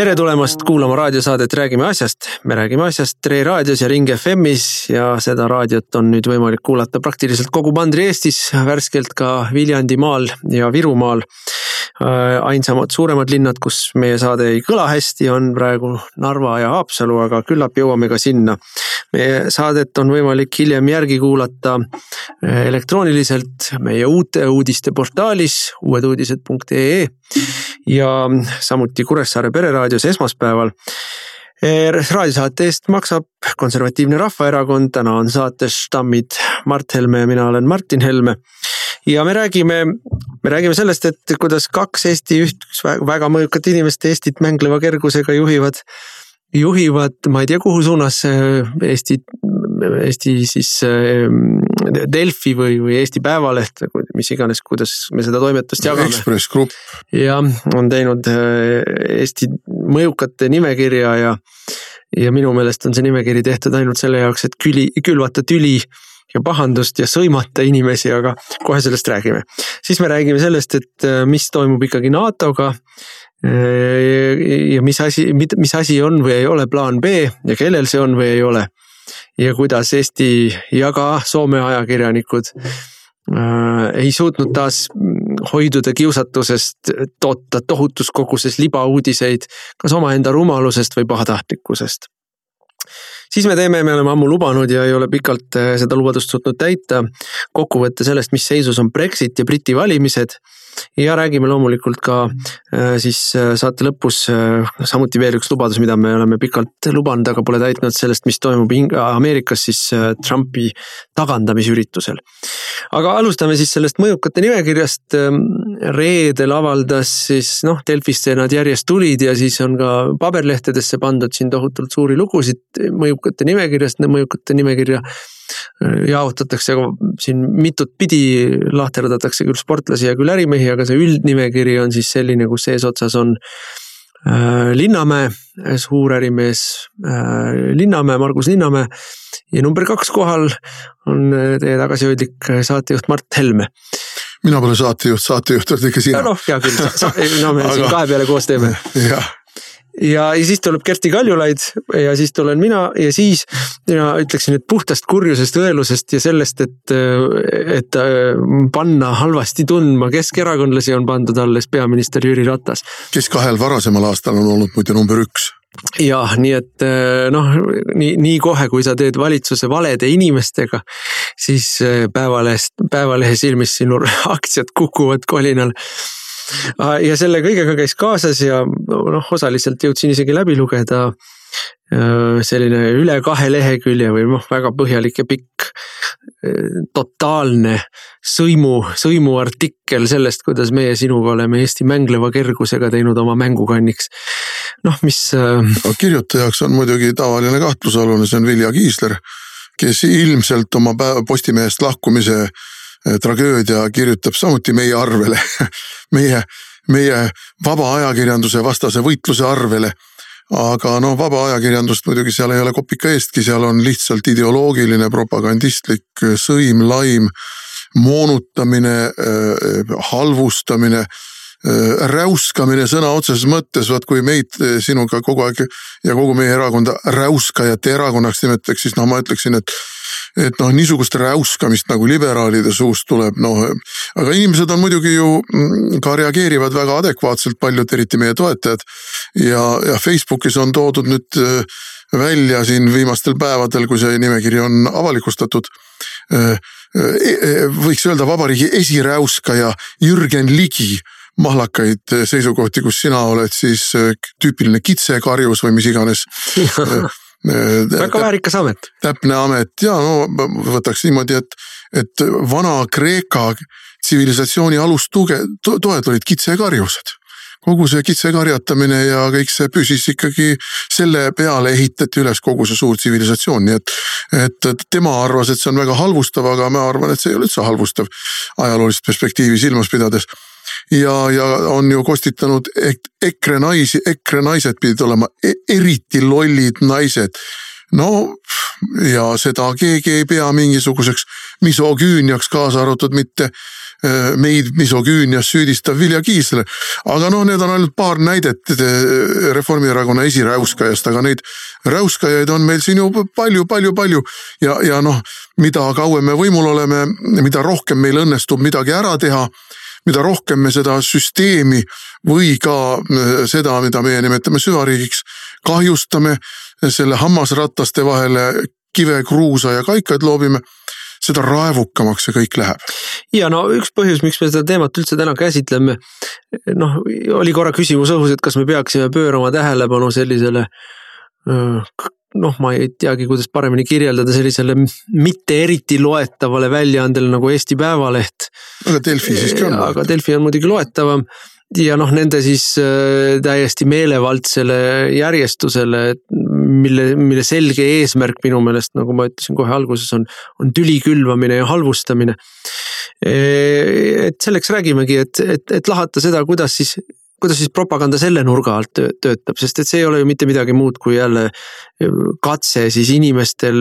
tere tulemast kuulama raadiosaadet Räägime asjast. me räägime asjast Tre raadios ja Ring FM-is ja seda raadiot on nüüd võimalik kuulata praktiliselt kogu Mandri-Eestis, värskelt ka Viljandimaal ja Virumaal. Äh, ainsamad suuremad linnad, kus meie saade ei kõla hästi, on praegu Narva ja Haapsalu, aga küllap jõuame ka sinna. meie saadet on võimalik hiljem järgi kuulata äh, elektrooniliselt meie uute uudiste portaalis uueduudised.ee ja samuti Kuressaare Pereraadios esmaspäeval. raadiosaate eest maksab Konservatiivne Rahvaerakond, täna on saates stammid Mart Helme ja mina olen Martin Helme. ja me räägime, me räägime sellest, et kuidas kaks Eesti üht väga mõjukat inimest Eestit mängleva kergusega juhivad juhivad, ma ei tea, kuhu suunas Eesti Eesti siis ähm, Delfi või, või Eesti Päevaleht, mis iganes, kuidas me seda toimetust jagame. Ekspress Grupp. jah, on teinud äh, Eesti mõjukate nimekirja ja, ja minu meelest on see nimekiri tehtud ainult selle jaoks, et küli, külvata tüli ja pahandust ja sõimata inimesi, aga kohe sellest räägime. siis me räägime sellest, et äh, mis toimub ikkagi NATO-ga äh, ja mis asi, mis asi on või ei ole plaan B ja kellel see on või ei ole ja kuidas Eesti ja ka Soome ajakirjanikud äh, ei suutnud taas hoiduda kiusatusest toota tohutus koguses libauudiseid, kas omaenda rumalusest või pahatahtlikkusest. Siis me teeme, me oleme ammu lubanud ja ei ole pikalt äh, seda lubadust suutnud täita, kokkuvõtte sellest, mis seisus on Brexit ja Briti valimised ja räägime loomulikult ka äh, siis äh, saate lõpus samuti veel üks lubadus, mida me oleme pikalt lubanud, aga pole täitnud sellest, mis toimub Ameerikas siis Trumpi tagandamisüritusel. aga alustame siis sellest mõjukate nimekirjast. Ähm, reedel avaldas siis noh, Delfisse nad järjest tulid ja siis on ka paberlehtedesse pandud siin tohutult suuri lugusid mõjukate nimekirjast, mõjukate nimekirja jaotatakse siin mitut pidi, lahterdatakse küll sportlasi ja küll ärimehi, aga see üldnimekiri on siis selline, kus eesotsas on äh, Linnamäe, suur ärimees äh, Linnamäe, Margus Linnamäe. ja number kaks kohal on äh, teie tagasihoidlik saatejuht Mart Helme mina pole saatejuht, saatejuht oled ikka sina. noh, hea küll, no me aga... siin kahe peale koos teeme. jah ja, ja siis tuleb Kersti Kaljulaid ja siis tulen mina ja siis mina ütleksin, et puhtast kurjusest, õelusest ja sellest, et, et panna halvasti tundma keskerakondlasi on pandud alles peaminister Jüri Ratas. kes kahel varasemal aastal on olnud muide number üks jah, nii et noh, nii, nii kohe, kui sa teed valitsuse valede inimestega, siis Päevalehest, Päevalehe silmis sinu aktsiad kukuvad kolinal ja selle kõigega käis kaasas ja noh, osaliselt jõudsin isegi läbi lugeda äh, selline üle kahe lehekülje või noh, väga põhjalik ja pikk äh, totaalne sõimu, sõimuartikkel sellest, kuidas meie sinuga oleme Eesti mängleva kergusega teinud oma mängukanniks. noh, mis. Äh, no, kirjutajaks on muidugi tavaline kahtlusalune, see on Vilja Kiisler, kes ilmselt oma Postimehest lahkumise tragöödia kirjutab samuti meie arvele meie, meie vaba ajakirjanduse vastase võitluse arvele. aga no vaba ajakirjandust muidugi seal ei ole kopika eestki, seal on lihtsalt ideoloogiline propagandistlik sõim, laim, moonutamine, äh, halvustamine äh, räuskamine sõna otseses mõttes, vaat kui meid äh, sinuga kogu aeg ja kogu meie erakonda räuskajate erakonnaks nimetaks, siis noh, ma ütleksin, et et noh, niisugust räuskamist nagu liberaalide suust tuleb, noh. aga inimesed on muidugi ju mm, ka reageerivad väga adekvaatselt, paljud, eriti meie toetajad. ja, ja Facebookis on toodud nüüd äh, välja siin viimastel päevadel, kui see nimekiri on avalikustatud äh, äh, võiks öelda vabariigi esiräuskaja Jürgen Ligi mahlakaid seisukohti, kus sina oled siis tüüpiline kitsekarjus või mis iganes väga väärikas amet. täpne amet ja no võtaks niimoodi, et, et Vana-Kreeka tsivilisatsiooni alustuge, toed olid kitsekarjused kogu see kitsekarjatamine ja kõik see püsis ikkagi, selle peale ehitati üles kogu see suur tsivilisatsioon, nii et. et tema arvas, et see on väga halvustav, aga ma arvan, et see ei ole üldse halvustav ajaloolist perspektiivi silmas pidades ja, ja on ju kostitanud EKRE naisi, EKRE naised pidid olema e eriti lollid naised. no ja seda keegi ei pea mingisuguseks misogüüniaks, kaasa arvatud mitte Äh, meid misogüünias süüdistav Vilja Kiisler. aga noh, need on ainult paar näidet äh, Reformierakonna esiräuskajast, aga neid räuskajaid on meil siin ju palju, palju, palju. ja, ja noh, mida kauem me võimul oleme, mida rohkem meil õnnestub midagi ära teha mida rohkem me seda süsteemi või ka äh, seda, mida meie nimetame süvariigiks, kahjustame, selle hammasrataste vahele kive, kruusa ja kaikaid loobime seda raevukamaks see kõik läheb. ja no üks põhjus, miks me seda teemat üldse täna käsitleme, noh, oli korra küsimus õhus, et kas me peaksime pöörama tähelepanu sellisele noh, ma ei teagi, kuidas paremini kirjeldada sellisele mitte eriti loetavale väljaandele nagu Eesti Päevaleht. aga Delfi siiski on. aga Delfi on muidugi loetavam ja noh, nende siis äh, täiesti meelevaldsele järjestusele, mille, mille selge eesmärk minu meelest, nagu ma ütlesin kohe alguses, on, on tüli külvamine ja halvustamine. et selleks räägimegi, et, et, et lahata seda, kuidas siis kuidas siis propaganda selle nurga alt töötab, sest et see ei ole ju mitte midagi muud kui jälle katse siis inimestel,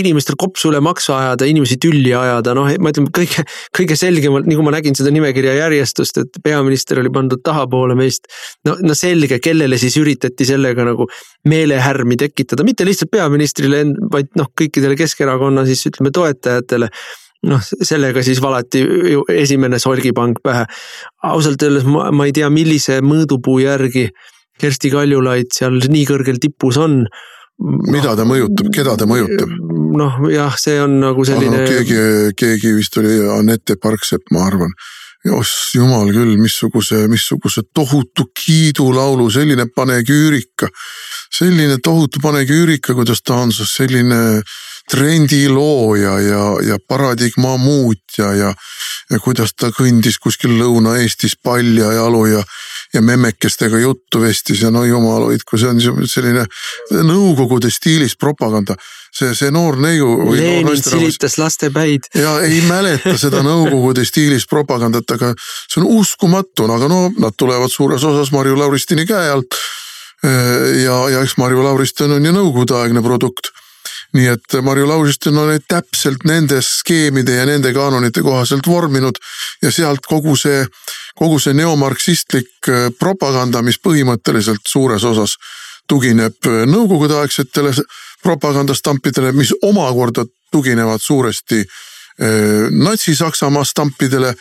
inimestel kopsu üle maksa ajada, inimesi tülli ajada, noh, ma ütlen kõige, kõige selgemalt, nii kui ma nägin seda nimekirja järjestust, et peaminister oli pandud tahapoole meist. no, no selge, kellele siis üritati sellega nagu meelehärmi tekitada, mitte lihtsalt peaministrile, vaid noh, kõikidele Keskerakonna siis ütleme toetajatele noh, sellega siis valati ju esimene solgipang pähe. ausalt öeldes ma, ma ei tea, millise mõõdupuu järgi Kersti Kaljulaid seal nii kõrgel tipus on. mida ta mõjutab, keda ta mõjutab? noh, jah, see on nagu selline. No, keegi, keegi vist oli Anette Parksepp, ma arvan jos jumal küll, missuguse, missuguse tohutu kiidulaulu, selline panegüürika. selline tohutu panegüürika, kuidas ta on selline trendi looja ja, ja paradigma muutja ja, ja kuidas ta kõndis kuskil Lõuna-Eestis paljajalu ja, ja memmekestega juttu vestis ja no jumal hoidku, see on selline nõukogude stiilis propaganda. see, see noor neiu. Lenin silitas laste päid. ja ei mäleta seda nõukogude stiilis propagandat, aga see on uskumatu, aga no nad tulevad suures osas Marju Lauristini käe alt. ja, ja eks Marju Lauristin on ju nõukogudeaegne produkt nii et Marju Lauristin on neid täpselt nende skeemide ja nende kaanonite kohaselt vorminud ja sealt kogu see, kogu see neomarksistlik äh, propaganda, mis põhimõtteliselt suures osas tugineb äh, nõukogudeaegsetele propagandastampidele, mis omakorda tuginevad suuresti äh, Natsi-Saksamaa stampidele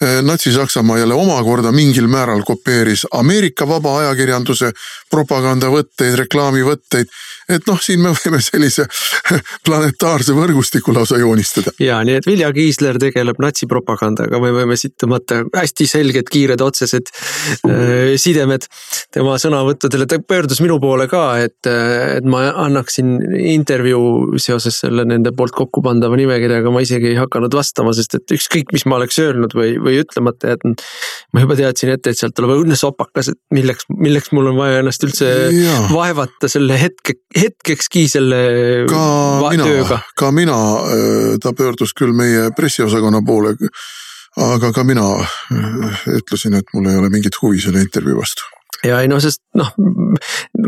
Natsi-Saksamaa jälle omakorda mingil määral kopeeris Ameerika vaba ajakirjanduse propagandavõtteid, reklaamivõtteid. Et noh, siin me võime sellise planetaarse võrgustiku lausa joonistada. ja nii, et Vilja Kiisler tegeleb natsipropagandaga, me võime siit tõmmata hästi selged, kiired, otsesed äh, sidemed. Tema sõnavõttudele, ta pöördus minu poole ka, et, et ma annaksin intervjuu seoses selle nende poolt kokku pandava nimekirjaga, ma isegi ei hakanud vastama, sest et ükskõik, mis ma oleks öelnud või, või ütlemata jätnud. ma juba teadsin ette, et sealt tuleb õudne sopakas, et milleks, milleks mul on vaja ennast üldse ja. vaevata selle hetke hetkekski selle ka mina, tööga. ka mina, äh, ta pöördus küll meie pressiosakonna poole. aga ka mina äh, ütlesin, et mul ei ole mingit huvi selle intervjuu vastu ja ei noh, sest noh,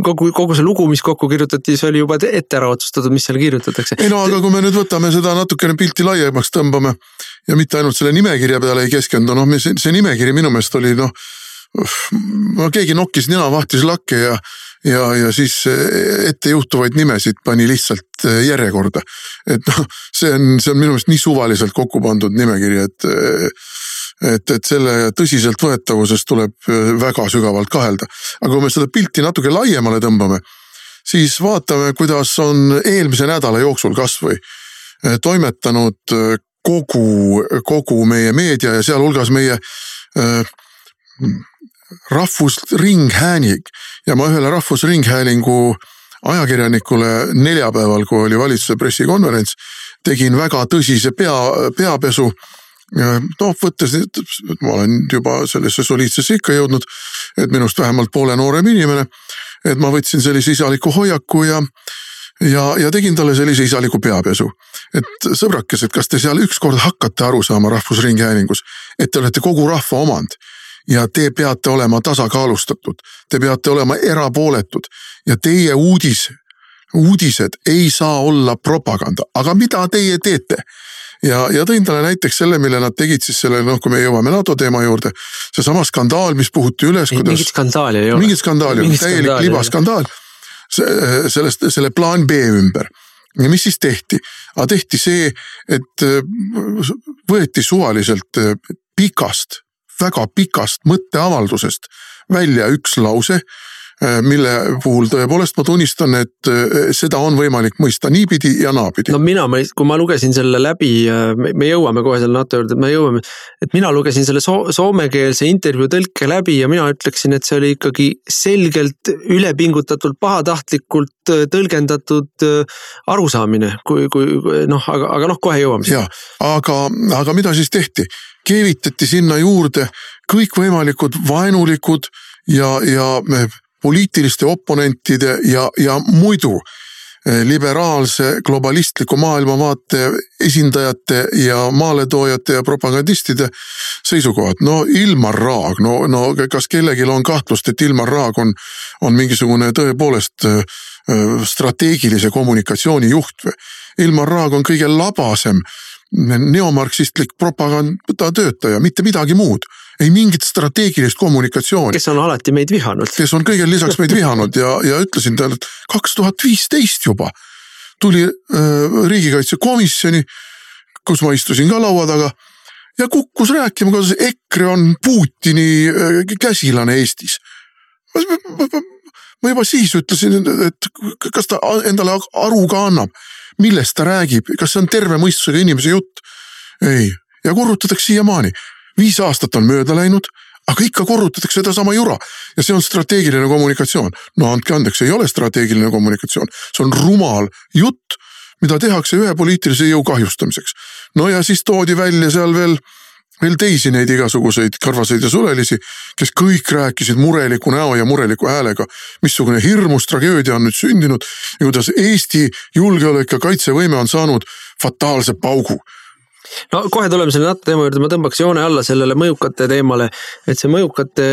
kogu, kogu see lugu, mis kokku kirjutati, see oli juba ette ära otsustatud, mis seal kirjutatakse. ei no aga kui me nüüd võtame seda natukene pilti laiemaks, tõmbame ja mitte ainult selle nimekirja peale ei keskendu, noh, see, see nimekiri minu meelest oli noh. no keegi nokkis nina, vahtis lakke ja ja, ja siis ettejuhtuvaid nimesid pani lihtsalt järjekorda. et noh, see on, see on minu meelest nii suvaliselt kokku pandud nimekiri, et et, et selle tõsiseltvõetavuses tuleb väga sügavalt kahelda. aga kui me seda pilti natuke laiemale tõmbame, siis vaatame, kuidas on eelmise nädala jooksul kasvõi toimetanud kogu, kogu meie meedia ja sealhulgas meie äh, Rahvusringhääling ja ma ühele Rahvusringhäälingu ajakirjanikule neljapäeval, kui oli valitsuse pressikonverents, tegin väga tõsise pea, peapesu noh, võttes nüüd, ma olen juba sellesse soliidsesse ikka jõudnud, et minust vähemalt poole noorem inimene. et ma võtsin sellise isaliku hoiaku ja, ja, ja tegin talle sellise isaliku peapesu. et sõbrakesed, kas te seal ükskord hakkate aru saama Rahvusringhäälingus, et te olete kogu rahva omand ja te peate olema tasakaalustatud, te peate olema erapooletud ja teie uudis, uudised ei saa olla propaganda, aga mida teie teete? Ja, ja tõin talle näiteks selle, mille nad tegid siis selle, noh, kui me jõuame NATO teema juurde. seesama skandaal, mis puhuti üles. mingit skandaali ei ole. mingit skandaali ei ole, täielik libaskandaal. sellest, selle plaan B ümber ja mis siis tehti? aga tehti see, et äh, võeti suvaliselt äh, pikast, väga pikast mõtteavaldusest välja üks lause mille puhul tõepoolest ma tunnistan, et äh, seda on võimalik mõista niipidi ja naapidi. no mina, kui ma lugesin selle läbi, äh, me jõuame kohe selle NATO juurde, me jõuame, et mina lugesin selle so soomekeelse intervjuu tõlke läbi ja mina ütleksin, et see oli ikkagi selgelt ülepingutatult, pahatahtlikult tõlgendatud arusaamine, kui, kui noh, aga, aga noh, kohe jõuame. ja, aga, aga mida siis tehti? keevitati sinna juurde kõikvõimalikud vaenulikud ja, ja poliitiliste oponentide ja, ja muidu eh, liberaalse globalistliku maailmavaate esindajate ja maaletoojate ja propagandistide seisukohad. no Ilmar Raag, no, no kas kellelgi on kahtlust, et Ilmar Raag on, on mingisugune tõepoolest eh, strateegilise kommunikatsiooni juht või? Ilmar Raag on kõige labasem neomarksistlik propagandatöötaja, mitte midagi muud ei mingit strateegilist kommunikatsiooni. kes on alati meid vihanud. kes on kõigele lisaks meid vihanud ja, ja ütlesin talle, et kaks tuhat viisteist juba tuli äh, riigikaitsekomisjoni, kus ma istusin ka laua taga ja kukkus rääkima, kuidas EKRE on Putini äh, käsilane Eestis. ma juba siis ütlesin, et kas ta endale aru ka annab, millest ta räägib, kas see on terve mõistusega inimese jutt? ei, ja korrutatakse siiamaani viis aastat on mööda läinud, aga ikka korrutatakse sedasama jura ja see on strateegiline kommunikatsioon. no andke andeks, ei ole strateegiline kommunikatsioon, see on rumal jutt, mida tehakse ühe poliitilise jõu kahjustamiseks. no ja siis toodi välja seal veel veel teisi neid igasuguseid karvaseid ja sulelisi, kes kõik rääkisid mureliku näo ja mureliku häälega, missugune hirmus tragöödia on nüüd sündinud ja kuidas Eesti julgeolek ja kaitsevõime on saanud fataalse paugu no kohe tuleme selle NATO teema juurde, ma tõmbaks joone alla sellele mõjukate teemale. et see mõjukate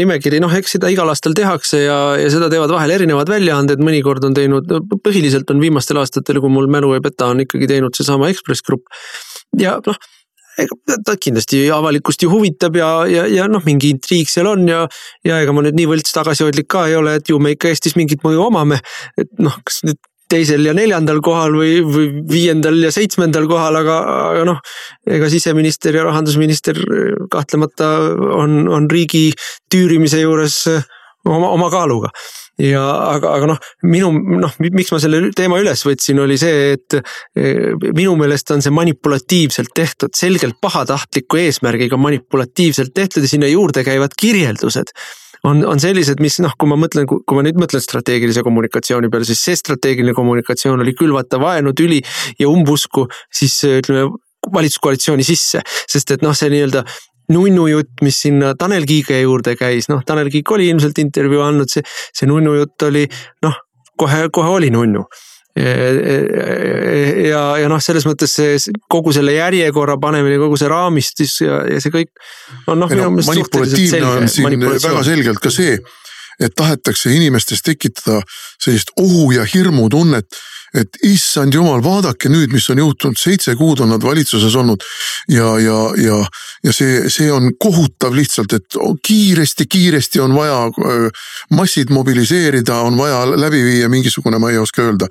nimekiri, noh, eks seda igal aastal tehakse ja, ja seda teevad vahel erinevad väljaanded, mõnikord on teinud, põhiliselt on viimastel aastatel, kui mul mälu ei peta, on ikkagi teinud seesama Ekspress Grupp. ja noh ega ta kindlasti avalikkust ju huvitab ja, ja, ja noh, mingi intriig seal on ja. ja ega ma nüüd nii võlts tagasihoidlik ka ei ole, et ju me ikka Eestis mingit mõju omame. et noh, kas nüüd teisel ja neljandal kohal või, või viiendal ja seitsmendal kohal, aga, aga noh. ega siseminister ja rahandusminister kahtlemata on, on riigi tüürimise juures oma, oma kaaluga ja aga, aga noh, minu noh, miks ma selle teema üles võtsin, oli see, et eh, minu meelest on see manipulatiivselt tehtud, selgelt pahatahtliku eesmärgiga manipulatiivselt tehtud ja sinna juurde käivad kirjeldused on, on sellised, mis noh, kui ma mõtlen, kui ma nüüd mõtlen strateegilise kommunikatsiooni peale, siis see strateegiline kommunikatsioon oli külvata vaenu, tüli ja umbusku siis ütleme valitsuskoalitsiooni sisse, sest et noh, see nii-öelda nunnujutt, mis sinna Tanel Kiige juurde käis, noh, Tanel Kiik oli ilmselt intervjuu andnud, see, see nunnujutt oli noh, kohe, kohe oli nunnu ja, ja noh, selles mõttes see kogu selle järjekorra panemine, kogu see raamistus ja, ja see kõik on noh. No, manipulatiivne on siin väga selgelt ka see, et tahetakse inimestes tekitada sellist ohu ja hirmu tunnet et issand jumal, vaadake nüüd, mis on juhtunud, seitse kuud on nad valitsuses olnud. ja, ja, ja, ja see, see on kohutav lihtsalt, et kiiresti-kiiresti on vaja massid mobiliseerida, on vaja läbi viia mingisugune, ma ei oska öelda.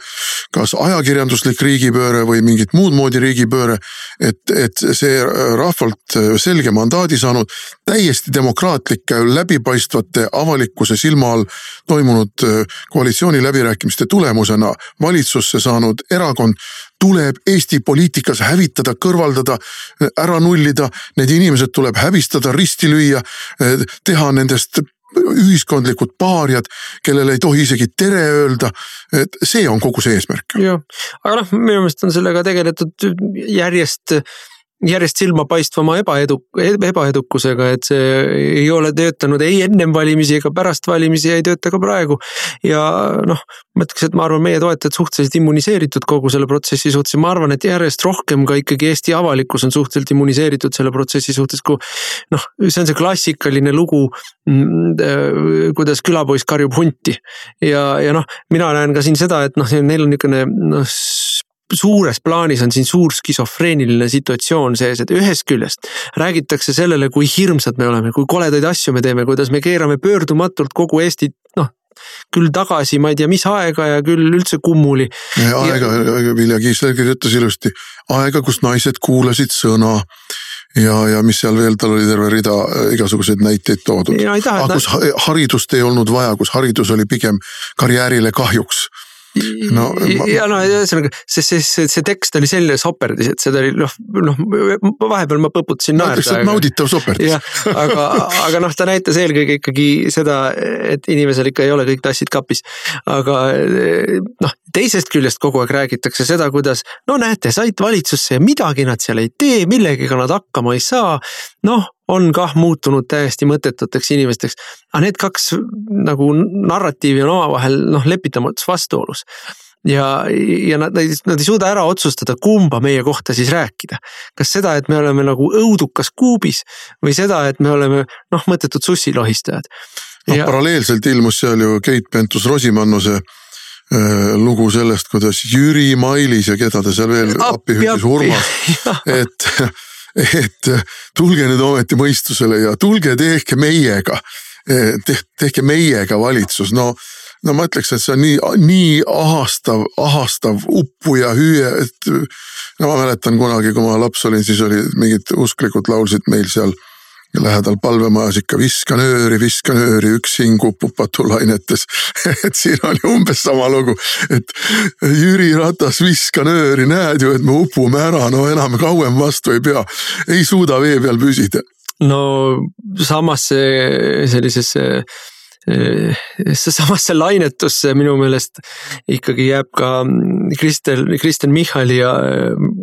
kas ajakirjanduslik riigipööre või mingit muud moodi riigipööre. et, et see rahvalt selge mandaadi saanud, täiesti demokraatlike, läbipaistvate avalikkuse silma all toimunud koalitsiooniläbirääkimiste tulemusena valitsus valitsusse saanud erakond tuleb Eesti poliitikas hävitada, kõrvaldada, ära nullida. Need inimesed tuleb häbistada, risti lüüa, teha nendest ühiskondlikud paariad, kellele ei tohi isegi tere öelda. et see on kogu see eesmärk. jah, aga noh, minu meelest on sellega tegeletud järjest järjest silmapaistvama ebaedu, ebaedukusega, et see ei ole töötanud ei ennem valimisi ega pärast valimisi ja ei tööta ka praegu. ja noh, ma ütleks, et ma arvan, meie toetajad suhteliselt immuniseeritud kogu selle protsessi suhtes ja ma arvan, et järjest rohkem ka ikkagi Eesti avalikkus on suhteliselt immuniseeritud selle protsessi suhtes, kui noh, see on see klassikaline lugu, mm, kuidas külapoiss karjub hunti ja, ja noh, mina näen ka siin seda, et noh, neil on niisugune noh suures plaanis on siin suur skisofreeniline situatsioon sees, et ühest küljest räägitakse sellele, kui hirmsad me oleme, kui koledaid asju me teeme, kuidas me keerame pöördumatult kogu Eestit noh, küll tagasi, ma ei tea, mis aega ja küll üldse kummuli. aega ja..., Vilja Kiisler kirjutas ilusti, aega, kus naised kuulasid sõna ja, ja mis seal veel, tal oli terve rida äh, igasuguseid näiteid toodud. aga kus haridust ei olnud vaja, kus haridus oli pigem karjäärile kahjuks no ma... ja no ühesõnaga see, see, see, see tekst oli selline soperdis, et seda oli noh, noh vahepeal ma põputasin naerda. ütleks, et nauditav soperdis. aga, aga noh, ta näitas eelkõige ikkagi seda, et inimesel ikka ei ole kõik tassid kapis. aga noh, teisest küljest kogu aeg räägitakse seda, kuidas no näete, said valitsusse ja midagi nad seal ei tee, millegagi nad hakkama ei saa. noh on kah muutunud täiesti mõttetuteks inimesteks. aga need kaks nagu narratiivi on omavahel noh, lepitamatus vastuolus ja, ja nad, nad, nad ei suuda ära otsustada, kumba meie kohta siis rääkida. kas seda, et me oleme nagu õudukas kuubis või seda, et me oleme noh, mõttetud sussilohistajad. noh ja... paralleelselt ilmus seal ju Keit Pentus-Rosimannuse lugu sellest, kuidas Jüri Mailis ja keda ta seal veel appi hüüdis, Urmas, et et tulge nüüd ometi mõistusele ja tulge tehke meiega. Te,, tehke meiega valitsus, no no ma ütleks, et see on nii, nii ahastav, ahastav uppuja hüüe, et no ma mäletan kunagi, kui ma laps olin, siis olid mingid usklikud laulsid meil seal lähedal palvemajas ikka viska nööri, viska nööri, üks hing upub patulainetes et siin oli umbes sama lugu, et Jüri Ratas, viska nööri, näed ju, et me upume ära, no enam kauem vastu ei pea, ei suuda vee peal püsida. no samas sellisesse samasse lainetusse minu meelest ikkagi jääb ka Kristel, Kristen Michali ja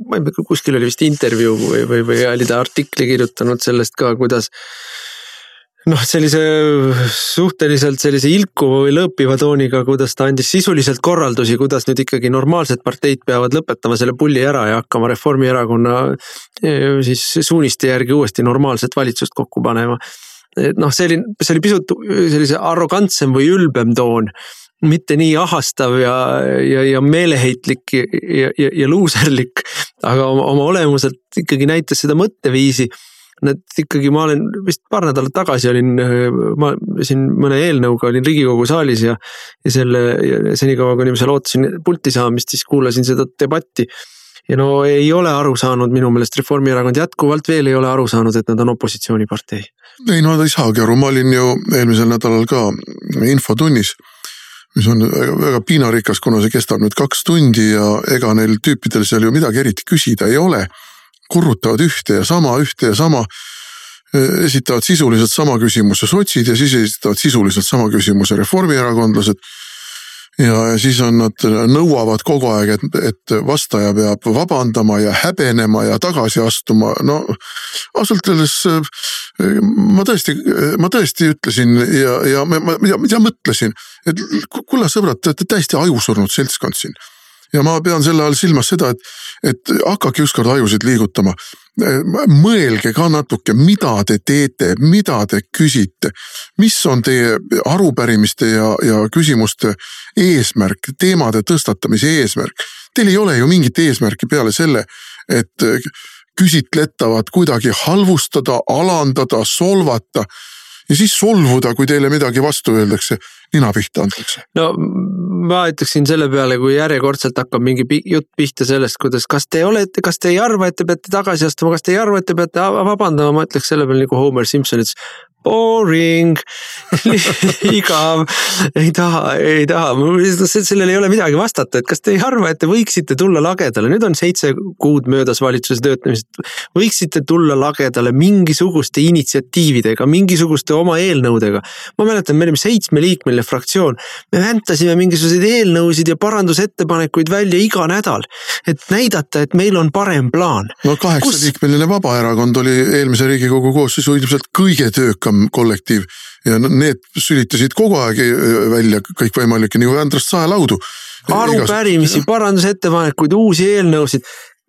ma ei tea, kuskil oli vist intervjuu või, või, või oli ta artikli kirjutanud sellest ka, kuidas noh, sellise suhteliselt sellise ilkuva või lõõpiva tooniga, kuidas ta andis sisuliselt korraldusi, kuidas nüüd ikkagi normaalsed parteid peavad lõpetama selle pulli ära ja hakkama Reformierakonna eh, siis suuniste järgi uuesti normaalset valitsust kokku panema. Et noh, see oli, see oli pisut sellise arrogantsem või ülbem toon mitte nii ahastav ja, ja, ja meeleheitlik ja, ja, ja luuserlik, aga oma, oma olemuselt ikkagi näitas seda mõtteviisi. Need ikkagi, ma olen vist paar nädalat tagasi olin, ma siin mõne eelnõuga olin riigikogu saalis ja, ja selle, senikaua kuni ma seal ootasin pulti saamist, siis kuulasin seda debatti ja no ei ole aru saanud, minu meelest Reformierakond jätkuvalt veel ei ole aru saanud, et nad on opositsioonipartei. ei no nad ei saagi aru, ma olin ju eelmisel nädalal ka infotunnis mis on väga piinarikas, kuna see kestab nüüd kaks tundi ja ega neil tüüpidel seal ju midagi eriti küsida ei ole. korrutavad ühte ja sama, ühte ja sama. esitavad sisuliselt sama küsimuse sotsid ja siis esitavad sisuliselt sama küsimuse reformierakondlased ja siis on nad nõuavad kogu aeg, et, et vastaja peab vabandama ja häbenema ja tagasi astuma, no ausalt öeldes ma tõesti, ma tõesti ütlesin ja, ja ma, ma, ma, ma mõtlesin, et kulla sõbrad, te olete täiesti ajusurnud seltskond siin ja ma pean selle all silmas seda, et, et hakake ükskord ajusid liigutama. mõelge ka natuke, mida te teete, mida te küsite, mis on teie arupärimiste ja, ja küsimuste eesmärk, teemade tõstatamise eesmärk. Teil ei ole ju mingit eesmärki peale selle, et küsitletavat kuidagi halvustada, alandada, solvata ja siis solvuda, kui teile midagi vastu öeldakse, nina pihta antakse. no ma ütleksin selle peale, kui järjekordselt hakkab mingi jutt pihta sellest, kuidas, kas te olete, kas te ei arva, et te peate tagasi astuma, kas te ei arva, et te peate vabandama, ma ütleks selle peale nagu Homer Simson ütles boring igav, ei taha, ei taha, sellele ei ole midagi vastata, et kas te ei arva, et te võiksite tulla lagedale, nüüd on seitse kuud möödas valitsuse töötamisest. võiksite tulla lagedale mingisuguste initsiatiividega, mingisuguste oma eelnõudega. ma mäletan, me olime seitsmeliikmeline fraktsioon, me väntasime mingisuguseid eelnõusid ja parandusettepanekuid välja iga nädal. et näidata, et meil on parem plaan. no kaheksaliikmeline Kus... Vabaerakond oli eelmise riigikogu koosseisu ilmselt kõige töökam kollektiiv ja need sülitasid kogu aeg äh, välja kõikvõimalikke nagu Andrest saelaudu. arupärimisi, parandusettepanekuid, uusi eelnõusid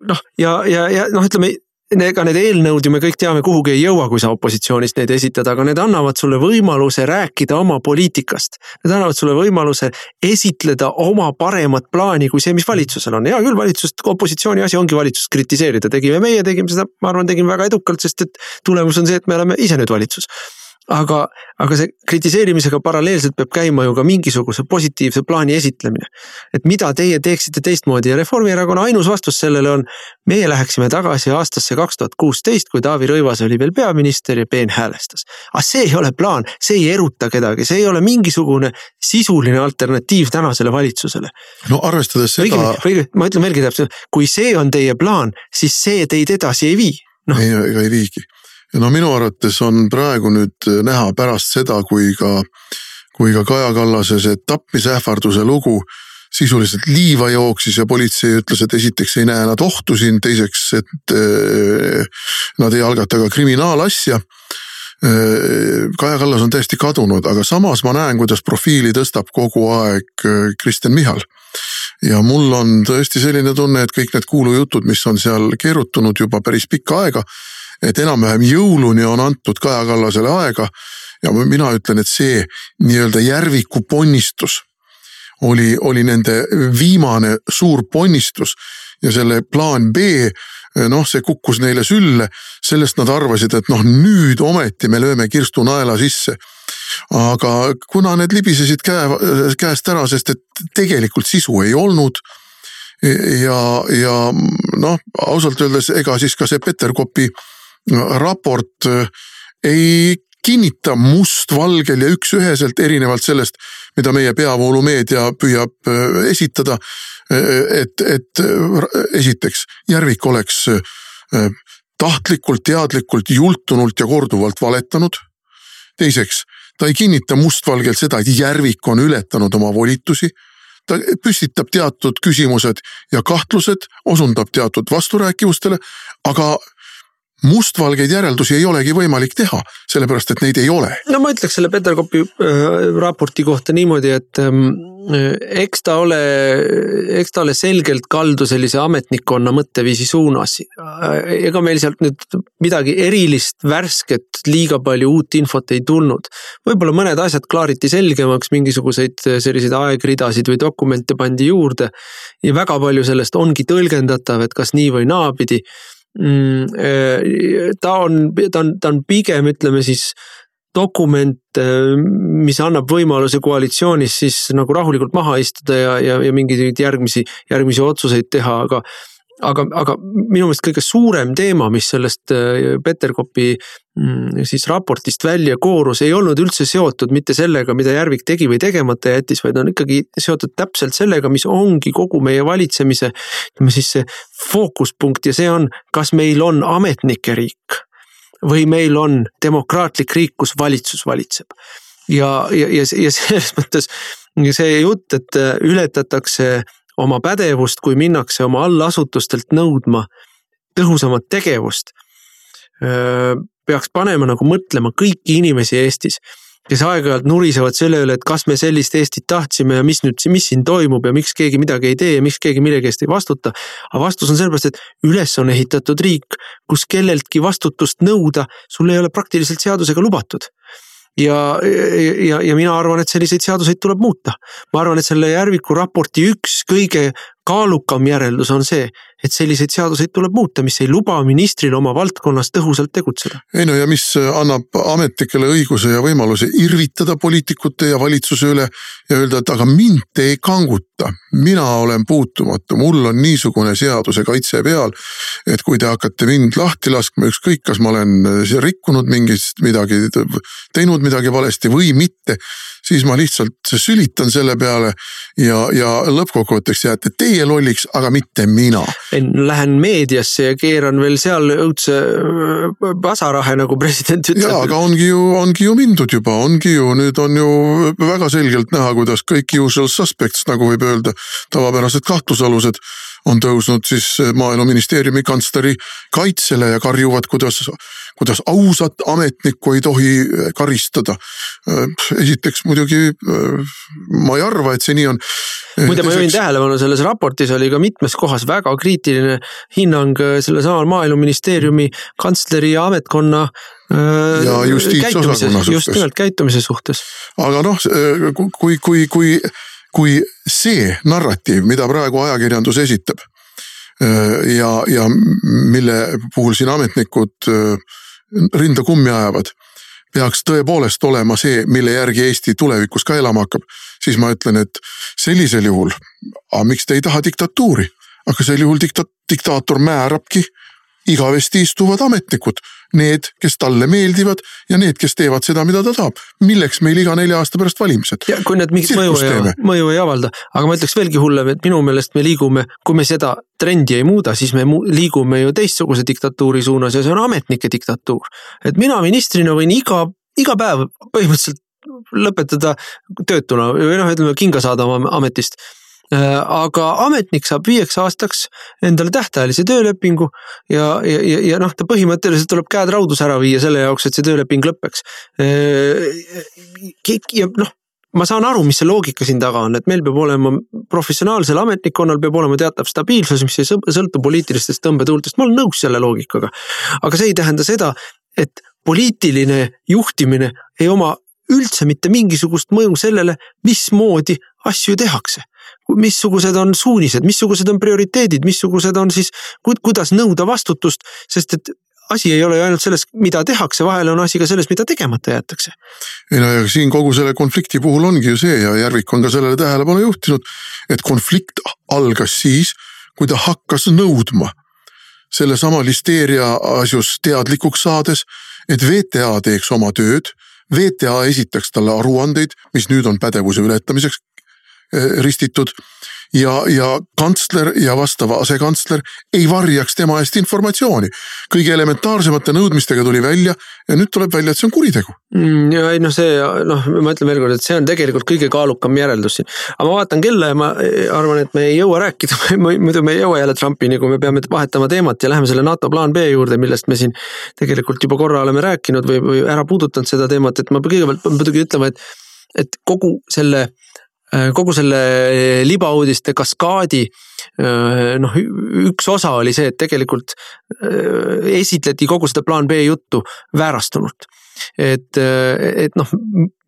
noh, ja, ja, ja noh, ütleme ega need eelnõud ju me kõik teame, kuhugi ei jõua, kui sa opositsioonist neid esitad, aga need annavad sulle võimaluse rääkida oma poliitikast. Need annavad sulle võimaluse esitleda oma paremat plaani kui see, mis valitsusel on. hea küll, valitsust, opositsiooni asi ongi valitsust kritiseerida, tegime meie, tegime seda, ma arvan, tegime väga edukalt, sest et tulemus on see, et me oleme ise nüüd valitsus aga, aga see kritiseerimisega paralleelselt peab käima ju ka mingisuguse positiivse plaani esitlemine. et mida teie teeksite teistmoodi ja Reformierakonna ainus vastus sellele on, meie läheksime tagasi aastasse kaks tuhat kuusteist, kui Taavi Rõivas oli veel peaminister ja peenhäälestas. aga see ei ole plaan, see ei eruta kedagi, see ei ole mingisugune sisuline alternatiiv tänasele valitsusele. no arvestades seda. või ma ütlen veelgi täpsemalt, kui see on teie plaan, siis see teid edasi ei vii no.. ei, ega ei viigi ja no minu arvates on praegu nüüd näha pärast seda, kui ka, kui ka Kaja Kallase see tapmisähvarduse lugu sisuliselt liiva jooksis ja politsei ütles, et esiteks ei näe nad ohtu siin, teiseks, et äh, nad ei algata ka kriminaalasja äh,. Kaja Kallas on täiesti kadunud, aga samas ma näen, kuidas profiili tõstab kogu aeg äh, Kristen Michal ja mul on tõesti selline tunne, et kõik need kuulujutud, mis on seal keerutunud juba päris pikka aega et enam-vähem jõuluni on antud Kaja Kallasele aega. ja mina ütlen, et see nii-öelda Järviku ponnistus oli, oli nende viimane suur ponnistus ja selle plaan B noh, see kukkus neile sülle, sellest nad arvasid, et noh, nüüd ometi me lööme kirstu naela sisse. aga kuna need libisesid käe, käest ära, sest et tegelikult sisu ei olnud. ja, ja noh, ausalt öeldes, ega siis ka see Peterkopi raport äh, ei kinnita mustvalgel ja üks-üheselt erinevalt sellest, mida meie peavoolumeedia püüab äh, esitada. Äh, et, et esiteks Järvik oleks tahtlikult, teadlikult, jultunult ja korduvalt valetanud. teiseks, ta ei kinnita mustvalgelt seda, et Järvik on ületanud oma volitusi ta püstitab teatud küsimused ja kahtlused, osundab teatud vasturääkivustele, aga mustvalgeid järeldusi ei olegi võimalik teha, sellepärast et neid ei ole. no ma ütleks selle Peterkopi äh, raporti kohta niimoodi, et ähm, äh, eks ta ole, eks ta ole selgelt kaldu sellise ametnikkonna mõtteviisi suunas. Äh, ega meil sealt nüüd midagi erilist, värsket, liiga palju uut infot ei tulnud. võib-olla mõned asjad klaariti selgemaks, mingisuguseid selliseid aegridasid või dokumente pandi juurde. ja väga palju sellest ongi tõlgendatav, et kas nii või naapidi ta on, ta on, ta on pigem ütleme siis dokument, eh, mis annab võimaluse koalitsioonis siis nagu rahulikult maha istuda ja, ja, ja mingeid järgmisi, järgmisi otsuseid teha, aga aga, aga minu meelest kõige suurem teema, mis sellest äh, Peterkopi mm, siis raportist välja koorus, ei olnud üldse seotud mitte sellega, mida Järvik tegi või tegemata jättis, vaid on ikkagi seotud täpselt sellega, mis ongi kogu meie valitsemise, ütleme siis see fookuspunkt ja see on, kas meil on ametnike riik või meil on demokraatlik riik, kus valitsus valitseb. ja, ja, ja, ja selles mõttes see jutt, et ületatakse oma pädevust, kui minnakse oma allasutustelt nõudma tõhusamat tegevust. peaks panema nagu mõtlema kõiki inimesi Eestis, kes aeg-ajalt nurisevad selle üle, et kas me sellist Eestit tahtsime ja mis nüüd, mis siin toimub ja miks keegi midagi ei tee ja miks keegi millegi eest ei vastuta. aga vastus on sellepärast, et üles on ehitatud riik, kus kelleltki vastutust nõuda, sul ei ole praktiliselt seadusega lubatud ja, ja, ja mina arvan, et selliseid seaduseid tuleb muuta. ma arvan, et selle Järviku raporti üks kõige kaalukam järeldus on see, et selliseid seaduseid tuleb muuta, mis ei luba ministril oma valdkonnas tõhusalt tegutseda. ei no ja mis annab ametnikele õiguse ja võimaluse irvitada poliitikute ja valitsuse üle ja öelda, et aga mind te ei kanguta, mina olen puutumatu, mul on niisugune seaduse kaitse peal. et kui te hakkate mind lahti laskma, ükskõik, kas ma olen rikkunud mingit midagi, teinud midagi valesti või mitte siis ma lihtsalt sülitan selle peale ja, ja lõppkokkuvõtteks jääte teie lolliks, aga mitte mina. Lähen meediasse ja keeran veel seal õudse äh, pasarahe, nagu president ütleb. ja, aga ongi ju, ongi ju mindud juba, ongi ju, nüüd on ju väga selgelt näha, kuidas kõik usual suspects, nagu võib öelda, tavapärased kahtlusalused on tõusnud siis maaeluministeeriumi kantsleri kaitsele ja karjuvad, kuidas kuidas ausat ametnikku ei tohi äh, karistada. Äh, esiteks muidugi äh, ma ei arva, et see nii on. muide, ma juhin tähelepanu, selles raportis oli ka mitmes kohas väga kriitiline hinnang sellesamal maaeluministeeriumi kantsleri ja ametkonna ja justiitsosakonna suhtes. just nimelt käitumise suhtes. aga noh, kui, kui, kui, kui see narratiiv, mida praegu ajakirjandus esitab ja, ja mille puhul siin ametnikud rinda kummi ajavad, peaks tõepoolest olema see, mille järgi Eesti tulevikus ka elama hakkab, siis ma ütlen, et sellisel juhul, aga miks te ei taha diktatuuri, aga sel juhul dikta-, diktaator määrabki igavesti istuvad ametnikud, need, kes talle meeldivad ja need, kes teevad seda, mida ta tahab. milleks meil iga nelja aasta pärast valimised? ja kui need mingit mõju ei, mõju ei avalda, aga ma ütleks veelgi hullem, et minu meelest me liigume, kui me seda trendi ei muuda, siis me liigume ju teistsuguse diktatuuri suunas ja see on ametnike diktatuur. et mina ministrina võin iga, iga päev põhimõtteliselt lõpetada töötuna või noh, ütleme kinga saada oma ametist aga ametnik saab viieks aastaks endale tähtajalise töölepingu ja, ja, ja, ja noh, ta põhimõtteliselt tuleb käed raudus ära viia selle jaoks, et see tööleping lõpeks. Äh, ja noh, ma saan aru, mis see loogika siin taga on, et meil peab olema professionaalsel ametnikkonnal peab olema teatav stabiilsus, mis ei sõltu poliitilistest tõmbetuultest, ma olen nõus selle loogikaga. aga see ei tähenda seda, et poliitiline juhtimine ei oma üldse mitte mingisugust mõju sellele, mismoodi asju tehakse missugused on suunised, missugused on prioriteedid, missugused on siis, kuidas nõuda vastutust, sest et asi ei ole ju ainult selles, mida tehakse, vahel on asi ka selles, mida tegemata jäetakse. ei no ja siin kogu selle konflikti puhul ongi ju see ja Järvik on ka sellele tähelepanu juhtinud, et konflikt algas siis, kui ta hakkas nõudma sellesama listeeria asjus teadlikuks saades, et VTA teeks oma tööd. VTA esitaks talle aruandeid, mis nüüd on pädevuse ületamiseks ristitud ja, ja kantsler ja vastav asekantsler ei varjaks tema eest informatsiooni. kõige elementaarsemate nõudmistega tuli välja ja nüüd tuleb välja, et see on kuritegu mm,. ja ei noh, see noh, ma ütlen veel kord, et see on tegelikult kõige kaalukam järeldus siin. aga ma vaatan kella ja ma arvan, et me ei jõua rääkida muidu me ei jõua jälle Trumpini, kui me peame vahetama teemat ja läheme selle NATO plaan B juurde, millest me siin tegelikult juba korra oleme rääkinud või, või ära puudutanud seda teemat, et ma kõigepealt pean muidugi ütlema, et et kogu selle kogu selle äh, libauudiste kaskaadi äh, noh, üks osa oli see, et tegelikult esitleti kogu seda plaan B juttu väärastunult. et, et noh,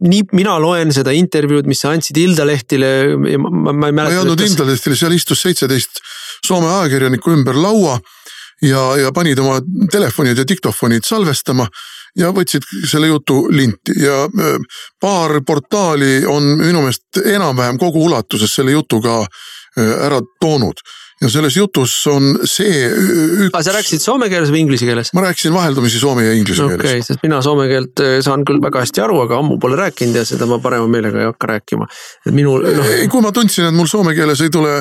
nii mina loen seda intervjuud, mis sa andsid Ilda Lehtile. ma, ma ei mäleta. ma ei andnud Ilda Lehtile, seal istus seitseteist Soome ajakirjanikku ümber laua ja, ja panid oma telefonid ja diktofonid salvestama ja võtsid selle jutu linti ja äh, paar portaali on minu meelest enam-vähem kogu ulatuses selle jutu ka äh, ära toonud ja selles jutus on see üks.... aga sa rääkisid soome keeles või inglise keeles? ma rääkisin vaheldumisi soome ja inglise okay, keeles. okei, sest mina soome keelt äh, saan küll väga hästi aru, aga ammu pole rääkinud ja seda ma parema meelega ei hakka rääkima. et minul noh. kui ma tundsin, et mul soome keeles ei tule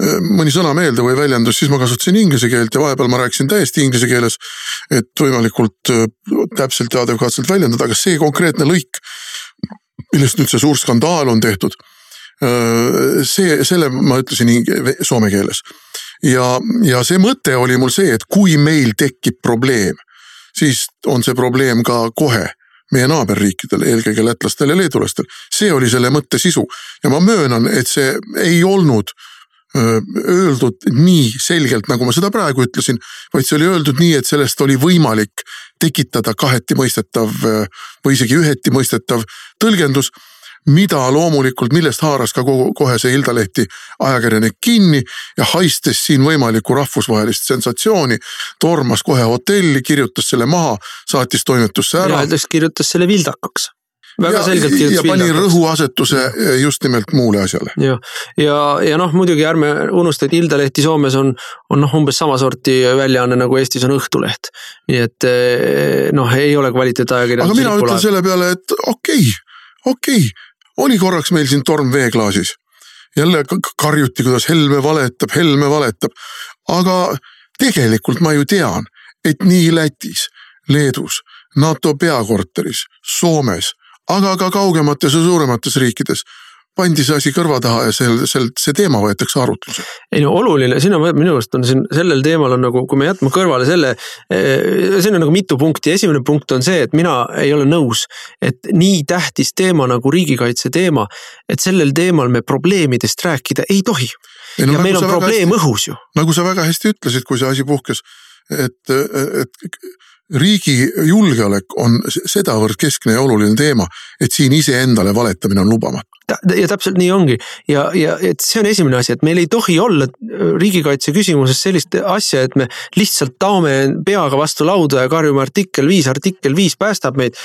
mõni sõna meelde või väljendus, siis ma kasutasin inglise keelt ja vahepeal ma rääkisin täiesti inglise keeles. et võimalikult äh, täpselt ja adekvaatselt väljendada, aga see konkreetne lõik, millest nüüd see suur skandaal on tehtud. Äh, see, selle ma ütlesin soome keeles ja, ja see mõte oli mul see, et kui meil tekib probleem, siis on see probleem ka kohe meie naaberriikidel, eelkõige lätlastel ja leedulastel. see oli selle mõtte sisu ja ma möönan, et see ei olnud äh, öeldud nii selgelt, nagu ma seda praegu ütlesin, vaid see oli öeldud nii, et sellest oli võimalik tekitada kaheti mõistetav või isegi üheti mõistetav tõlgendus. mida loomulikult, millest haaras ka kogu, kohe see Hilda Lehti ajakirjanik kinni ja haistes siin võimalikku rahvusvahelist sensatsiooni, tormas kohe hotelli, kirjutas selle maha, saatis toimetusse ära. mina ütleks, kirjutas selle vildakaks väga ja, selgelt kirjutas. ja pani rõhuasetuse just nimelt muule asjale. ja, ja, ja noh, muidugi ärme unusta, et Ilda-lehti Soomes on, on noh, umbes sama sorti väljaanne nagu Eestis on Õhtuleht. nii et eh, noh, ei ole kvaliteetajakirjandus. aga mina ütlen selle peale, et okei okay,, okei okay., oli korraks meil siin torm veeklaasis. jälle karjuti, kuidas Helme valetab, Helme valetab, aga tegelikult ma ju tean, et nii Lätis, Leedus, NATO peakorteris, Soomes aga ka kaugemates ja suuremates riikides pandi see asi kõrva taha ja sel, sel, see teema võetakse arutlusele. ei no oluline, siin on minu arust on siin sellel teemal on nagu, kui me jätame kõrvale selle, eh, siin on nagu mitu punkti, esimene punkt on see, et mina ei ole nõus, et nii tähtis teema nagu riigikaitse teema, et sellel teemal me probleemidest rääkida ei tohi. No, ja nagu meil on probleem hästi, õhus ju. nagu sa väga hästi ütlesid, kui see asi puhkes, et, et riigi julgeolek on sedavõrd keskne ja oluline teema, et siin iseendale valetamine on lubamatu. ja täpselt nii ongi ja, ja et see on esimene asi, et meil ei tohi olla äh, riigikaitse küsimuses sellist asja, et me lihtsalt taome peaga vastu lauda ja karjume artikkel viis, artikkel viis päästab meid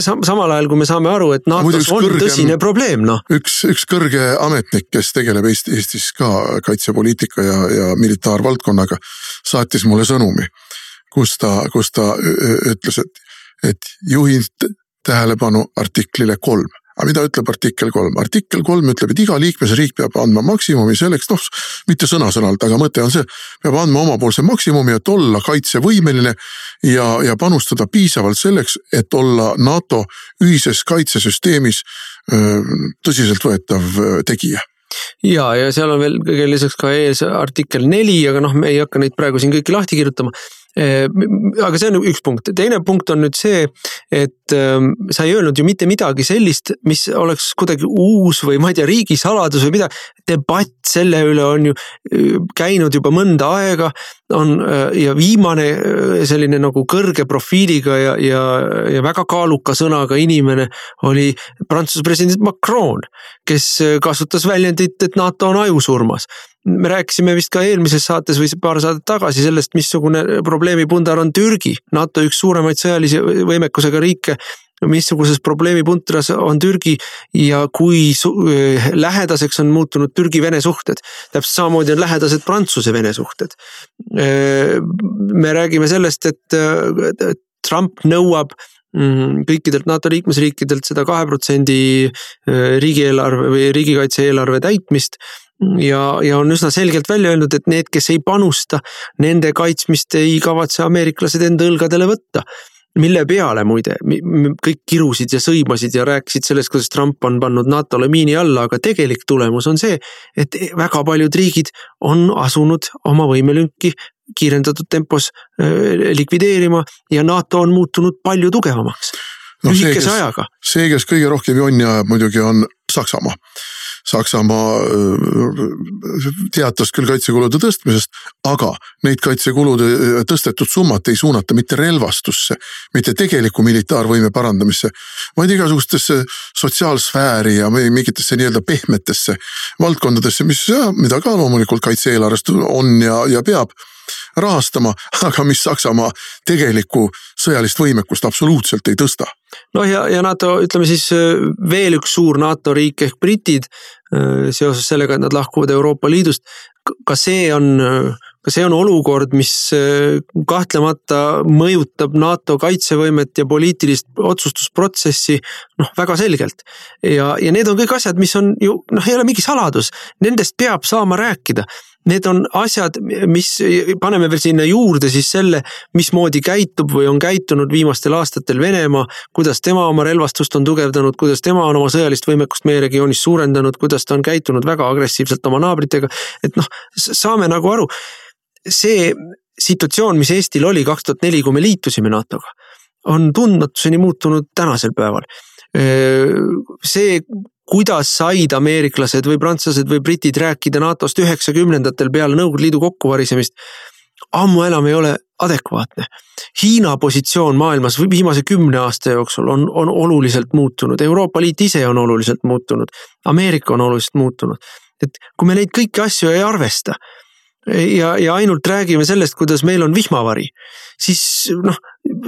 Sam. samal ajal, kui me saame aru, et NATO-s on kõrgem, tõsine probleem, noh. üks, üks kõrge ametnik, kes tegeleb Eesti, Eestis ka kaitsepoliitika ja, ja militaarvaldkonnaga, saatis mulle sõnumi kus ta, kus ta ütles, et, et juhin tähelepanu artiklile kolm. Aga mida ütleb artikkel kolm? artikkel kolm ütleb, et iga liikmesriik peab andma maksimumi selleks, noh mitte sõna-sõnalt, aga mõte on see, peab andma omapoolse maksimumi, et olla kaitsevõimeline ja, ja panustada piisavalt selleks, et olla NATO ühises kaitsesüsteemis tõsiseltvõetav tegija. Ja, ja seal on veel kõige lisaks ka ees artikkel neli, aga noh, me ei hakka neid praegu siin kõiki lahti kirjutama aga see on üks punkt, teine punkt on nüüd see, et ähm, sa ei öelnud ju mitte midagi sellist, mis oleks kuidagi uus või ma ei tea, riigisaladus või midagi. debatt selle üle on ju äh, käinud juba mõnda aega, on ja viimane selline nagu kõrge profiiliga ja, ja, ja väga kaaluka sõnaga inimene oli Prantsuse president Macron, kes kasutas väljendit, et NATO on ajusurmas me rääkisime vist ka eelmises saates või paar saadet tagasi sellest, missugune probleemipundar on Türgi, NATO üks suuremaid sõjalise võimekusega riike missuguses probleemipuntras on Türgi ja kui lähedaseks on muutunud Türgi-Vene suhted. täpselt samamoodi on lähedased Prantsuse-Vene suhted. me räägime sellest, et Trump nõuab mm, kõikidelt NATO liikmesriikidelt seda kahe protsendi riigieelarve või riigikaitse eelarve täitmist ja, ja on üsna selgelt välja öelnud, et need, kes ei panusta, nende kaitsmist ei kavatse ameeriklased enda õlgadele võtta. Mille peale muide? Kõik kirusid ja sõimasid ja rääkisid sellest, kuidas Trump on pannud NATO-le miini alla, aga tegelik tulemus on see, et väga paljud riigid on asunud oma võimelünki kiirendatud tempos likvideerima ja NATO on muutunud palju tugevamaks. No, lühikese ajaga. see, kes kõige rohkem jonni ajab muidugi on Saksamaa Saksamaa teatas küll kaitsekulude tõstmisest, aga neid kaitsekulude tõstetud summat ei suunata mitte relvastusse, mitte tegeliku militaarvõime parandamisse, vaid igasugustesse sotsiaalsfääri ja mingitesse nii-öelda pehmetesse valdkondadesse, mis, mida ka loomulikult kaitse-eelarvest on ja, ja peab rahastama, aga mis Saksamaa tegelikku sõjalist võimekust absoluutselt ei tõsta. noh, ja, ja NATO, ütleme siis veel üks suur NATO riik ehk britid seoses sellega, et nad lahkuvad Euroopa Liidust. ka see on, ka see on olukord, mis kahtlemata mõjutab NATO kaitsevõimet ja poliitilist otsustusprotsessi noh, väga selgelt. ja, ja need on kõik asjad, mis on ju noh, ei ole mingi saladus, nendest peab saama rääkida need on asjad, mis, paneme veel sinna juurde siis selle, mismoodi käitub või on käitunud viimastel aastatel Venemaa, kuidas tema oma relvastust on tugevdanud, kuidas tema on oma sõjalist võimekust meie regioonis suurendanud, kuidas ta on käitunud väga agressiivselt oma naabritega. et noh, saame nagu aru, see situatsioon, mis Eestil oli kaks tuhat neli, kui me liitusime NATO-ga, on tundmatuseni muutunud tänasel päeval see, kuidas said ameeriklased või prantslased või britid rääkida NATO-st üheksakümnendatel peale Nõukogude Liidu kokkuvarisemist. ammu enam ei ole adekvaatne. Hiina positsioon maailmas viimase kümne aasta jooksul on, on oluliselt muutunud, Euroopa Liit ise on oluliselt muutunud, Ameerika on oluliselt muutunud. et kui me neid kõiki asju ei arvesta ja, ja ainult räägime sellest, kuidas meil on vihmavari, siis noh,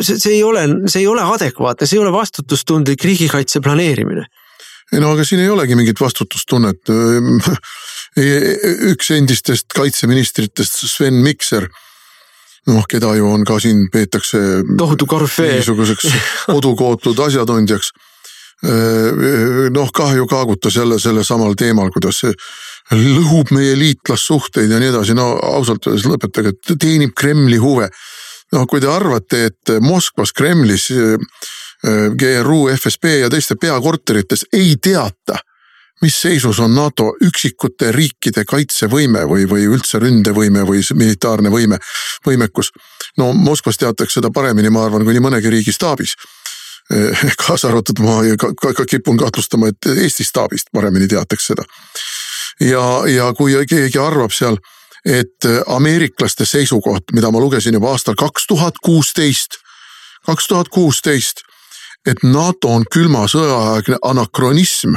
see, see ei ole, see ei ole adekvaatne, see ei ole vastutustundlik riigikaitse planeerimine ei no aga siin ei olegi mingit vastutustunnet. üks endistest kaitseministritest, Sven Mikser noh, keda ju on ka siin peetakse. tohutu korüfee. niisuguseks kodukootud asjatundjaks. noh, kahju kaagutas jälle sellel samal teemal, kuidas see lõhub meie liitlassuhteid ja nii edasi, no ausalt öeldes lõpetage, teenib Kremli huve. Noh, kui te arvate, et Moskvas, Kremlis, GRU, FSB ja teiste peakorterites ei teata mis seisus on NATO üksikute riikide kaitsevõime või, või üldse ründevõime või militaarne võime, võimekus. no Moskvas teatakse seda paremini, ma arvan, kui nii mõnegi riigi staabis. kaasa arvatud ma ka, ka, ka kipun kahtlustama, et Eesti staabist paremini teatakse seda. ja, ja kui keegi arvab seal, et ameeriklaste seisukoht, mida ma lugesin juba aastal kaks tuhat kuusteist, kaks tuhat kuusteist, et NATO on külma sõjaaegne anakronism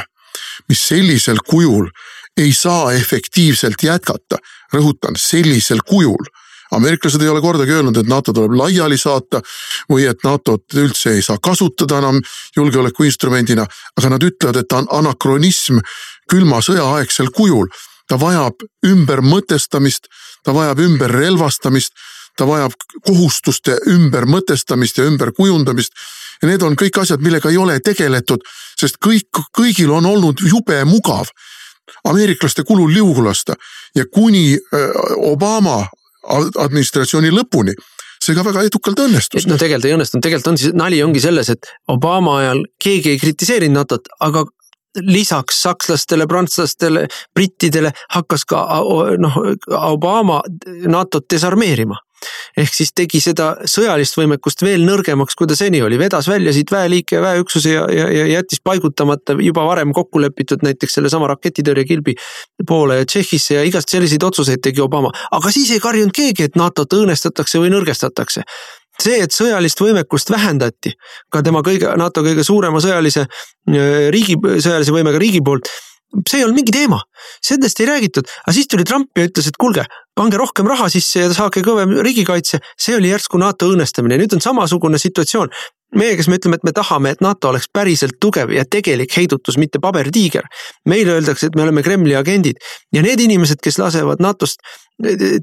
mis sellisel kujul ei saa efektiivselt jätkata. rõhutan, sellisel kujul. ameeriklased ei ole kordagi öelnud, et NATO tuleb laiali saata või et NATO-t üldse ei saa kasutada enam julgeolekuinstrumendina, aga nad ütlevad, et ta on anakronism külma sõja aegsel kujul. Ta vajab ümbermõtestamist, ta vajab ümberrelvastamist, ta vajab kohustuste ümbermõtestamist ja ümberkujundamist. Ja need on kõik asjad, millega ei ole tegeletud, sest kõik, kõigil on olnud jube mugav ameeriklaste kulul liugu lasta. Ja kuni äh, Obama administratsiooni lõpuni see ka väga edukalt õnnestus. no tegelikult ei õnnestunud, tegelikult on siis nali ongi selles, et Obama ajal keegi ei kritiseerinud NATO-t, aga lisaks sakslastele, prantslastele, brittidele hakkas ka noh, Obama NATO-t desarmeerima. Ehk siis tegi seda sõjalist võimekust veel nõrgemaks, kui ta seni oli, vedas välja siit väeliike ja väeüksusi ja, ja, ja jättis paigutamata juba varem kokku lepitud näiteks sellesama raketitõrjekilbi Poola ja Tšehhisse ja igast selliseid otsuseid tegi Obama. aga siis ei karjunud keegi, et NATO-t õõnestatakse või nõrgestatakse see, et sõjalist võimekust vähendati ka tema kõige, NATO kõige suurema sõjalise riigi, sõjalise võimega riigi poolt see ei olnud mingi teema, sellest ei räägitud, aga siis tuli Trump ja ütles, et kuulge, pange rohkem raha sisse ja saage kõvem riigikaitse. see oli järsku NATO õõnestamine, nüüd on samasugune situatsioon. Meie, kes me ütleme, et me tahame, et NATO oleks päriselt tugev ja tegelik heidutus, mitte pabertiiger. meile öeldakse, et me oleme Kremli agendid. Ja need inimesed, kes lasevad NATO-st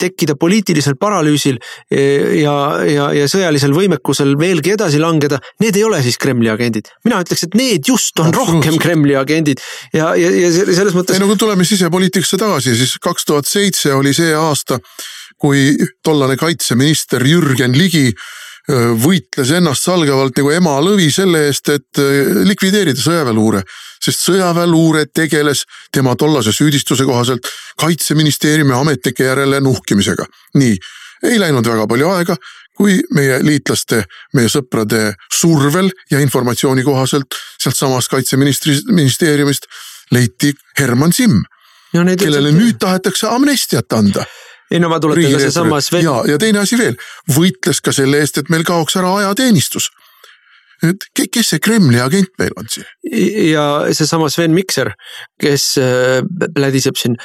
tekkida poliitilisel paralüüsil eh, ja, ja, ja sõjalisel võimekusel veelgi edasi langeda, need ei ole siis Kremli agendid. mina ütleks, et need just on rohkem Kremli agendid ja, ja, ja selles mõttes. ei no kui tuleme sisepoliitikasse tagasi, siis kaks tuhat seitse oli see aasta, kui tollane kaitseminister Jürgen Ligi võitles ennastsalgavalt nagu ema lõvi selle eest, et likvideerida sõjaväeluure. sest sõjaväeluure tegeles tema tollase süüdistuse kohaselt kaitseministeeriumi ametnike järele nuhkimisega. nii, ei läinud väga palju aega, kui meie liitlaste, meie sõprade survel ja informatsiooni kohaselt sealtsamast kaitseministri, ministeeriumist leiti Herman Simm. kellele nüüd tahetakse amnestiat anda ei no ma tuletan ka seesama Sven. ja, ja teine asi veel, võitles ka selle eest, et meil kaoks ära ajateenistus et kes see Kremli agent meil on siin? ja seesama Sven Mikser, kes äh, plädiseb siin,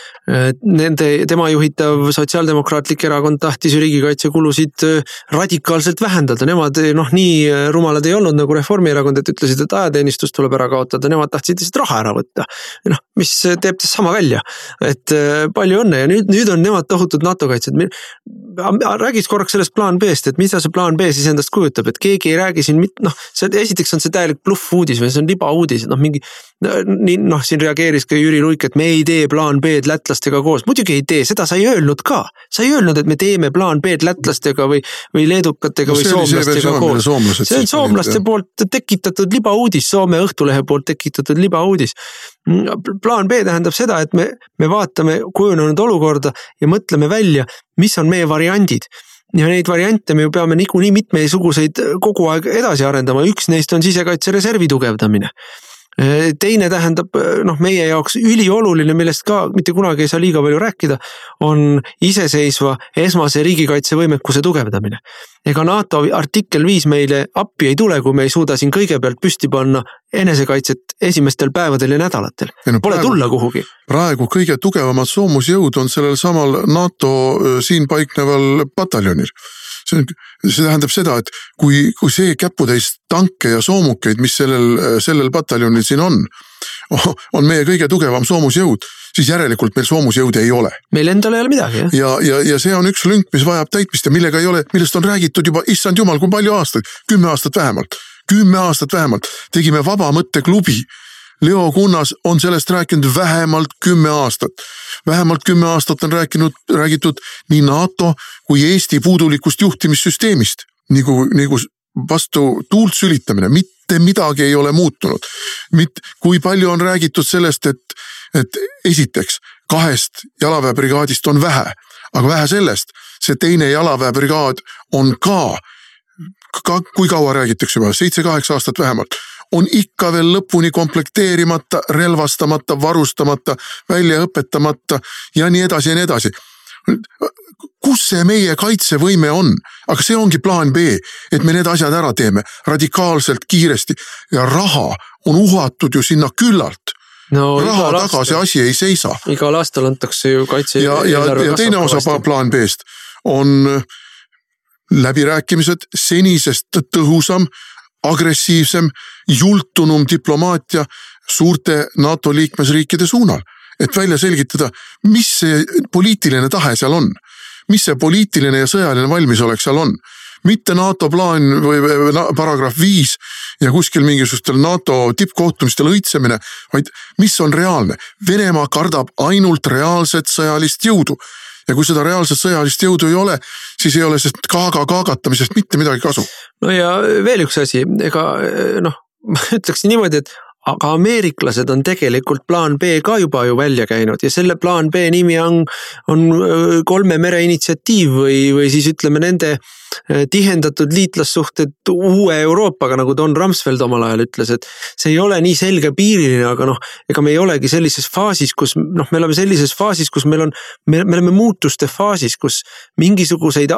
nende, tema juhitav Sotsiaaldemokraatlik Erakond tahtis riigikaitsekulusid äh, radikaalselt vähendada, nemad noh, nii rumalad ei olnud nagu Reformierakond, et ütlesid, et ajateenistus tuleb ära kaotada, nemad tahtsid lihtsalt raha ära võtta. noh, mis teeb tast sama välja, et äh, palju õnne ja nüüd, nüüd on nemad tohutud NATO kaitsjad. räägiks korraks sellest plaan B-st, et mida see plaan B siis endast kujutab, et keegi ei räägi siin noh see esiteks on see täielik bluff-uudis või see on libauudis, noh, mingi. nii noh, siin reageeris ka Jüri Luik, et me ei tee plaan B-d lätlastega koos, muidugi ei tee, seda sa ei öelnud ka. sa ei öelnud, et me teeme plaan B-d lätlastega või, või leedukatega no, või soomlastega koos. see on soomlaste poolt tekitatud libauudis, Soome Õhtulehe poolt tekitatud libauudis. plaan B tähendab seda, et me, me vaatame kujunenud olukorda ja mõtleme välja, mis on meie variandid ja neid variante me ju peame niikuinii mitmesuguseid kogu aeg edasi arendama, üks neist on sisekaitsereservi tugevdamine teine tähendab noh, meie jaoks ülioluline, millest ka mitte kunagi ei saa liiga palju rääkida, on iseseisva esmase riigikaitsevõimekuse tugevdamine. ega NATO artikkel viis meile appi ei tule, kui me ei suuda siin kõigepealt püsti panna enesekaitset esimestel päevadel ja nädalatel. No, Pole praegu, tulla kuhugi. praegu kõige tugevamad soomusjõud on sellel samal NATO siin paikneval pataljonil see see tähendab seda, et kui, kui see käputäis tanke ja soomukeid, mis sellel, sellel pataljonil siin on, on meie kõige tugevam soomusjõud, siis järelikult meil soomusjõude ei ole. meil endal ei ole midagi, jah. ja, ja, ja see on üks lünk, mis vajab täitmist ja millega ei ole, millest on räägitud juba, issand jumal, kui palju aastaid, kümme aastat vähemalt, kümme aastat vähemalt, tegime vaba mõtteklubi Leo Kunnas on sellest rääkinud vähemalt kümme aastat. vähemalt kümme aastat on rääkinud, räägitud nii NATO kui Eesti puudulikust juhtimissüsteemist. nagu, nagu vastu tuult sülitamine, mitte midagi ei ole muutunud. mit-, kui palju on räägitud sellest, et, et esiteks kahest jalaväebrigaadist on vähe, aga vähe sellest, see teine jalaväebrigaad on ka ka, kui kaua räägitakse juba, seitse-kaheksa aastat vähemalt on ikka veel lõpuni komplekteerimata, relvastamata, varustamata, välja õpetamata ja nii edasi ja nii edasi. Kus see meie kaitsevõime on, aga see ongi plaan B, et me need asjad ära teeme radikaalselt kiiresti. Ja raha on uhatud ju sinna küllalt. No, raha taga see asi ei seisa. igal aastal antakse ju kaitse. ja, ja, ja teine osa plaan B-st on läbirääkimised senisest tõhusam agressiivsem, jultunum diplomaatia suurte NATO liikmesriikide suunal. et välja selgitada, mis see poliitiline tahe seal on, mis see poliitiline ja sõjaline valmisolek seal on mitte NATO plaan või paragrahv viis ja kuskil mingisugustel NATO tippkohtumistel õitsemine, vaid mis on reaalne. Venemaa kardab ainult reaalset sõjalist jõudu ja kui seda reaalset sõjalist jõudu ei ole, siis ei ole sellest kaaga kaagatamisest mitte midagi kasu. no ja veel üks asi, ega noh, ma ütleksin niimoodi, et aga ameeriklased on tegelikult plaan B ka juba ju välja käinud ja selle plaan B nimi on, on kolme mere initsiatiiv või, või siis ütleme nende tihendatud liitlassuhted uue Euroopaga, nagu Don Rumsfeld omal ajal ütles, et see ei ole nii selgepiiriline, aga noh, ega me ei olegi sellises faasis, kus noh, me oleme sellises faasis, kus meil on, me, me oleme muutuste faasis, kus mingisuguseid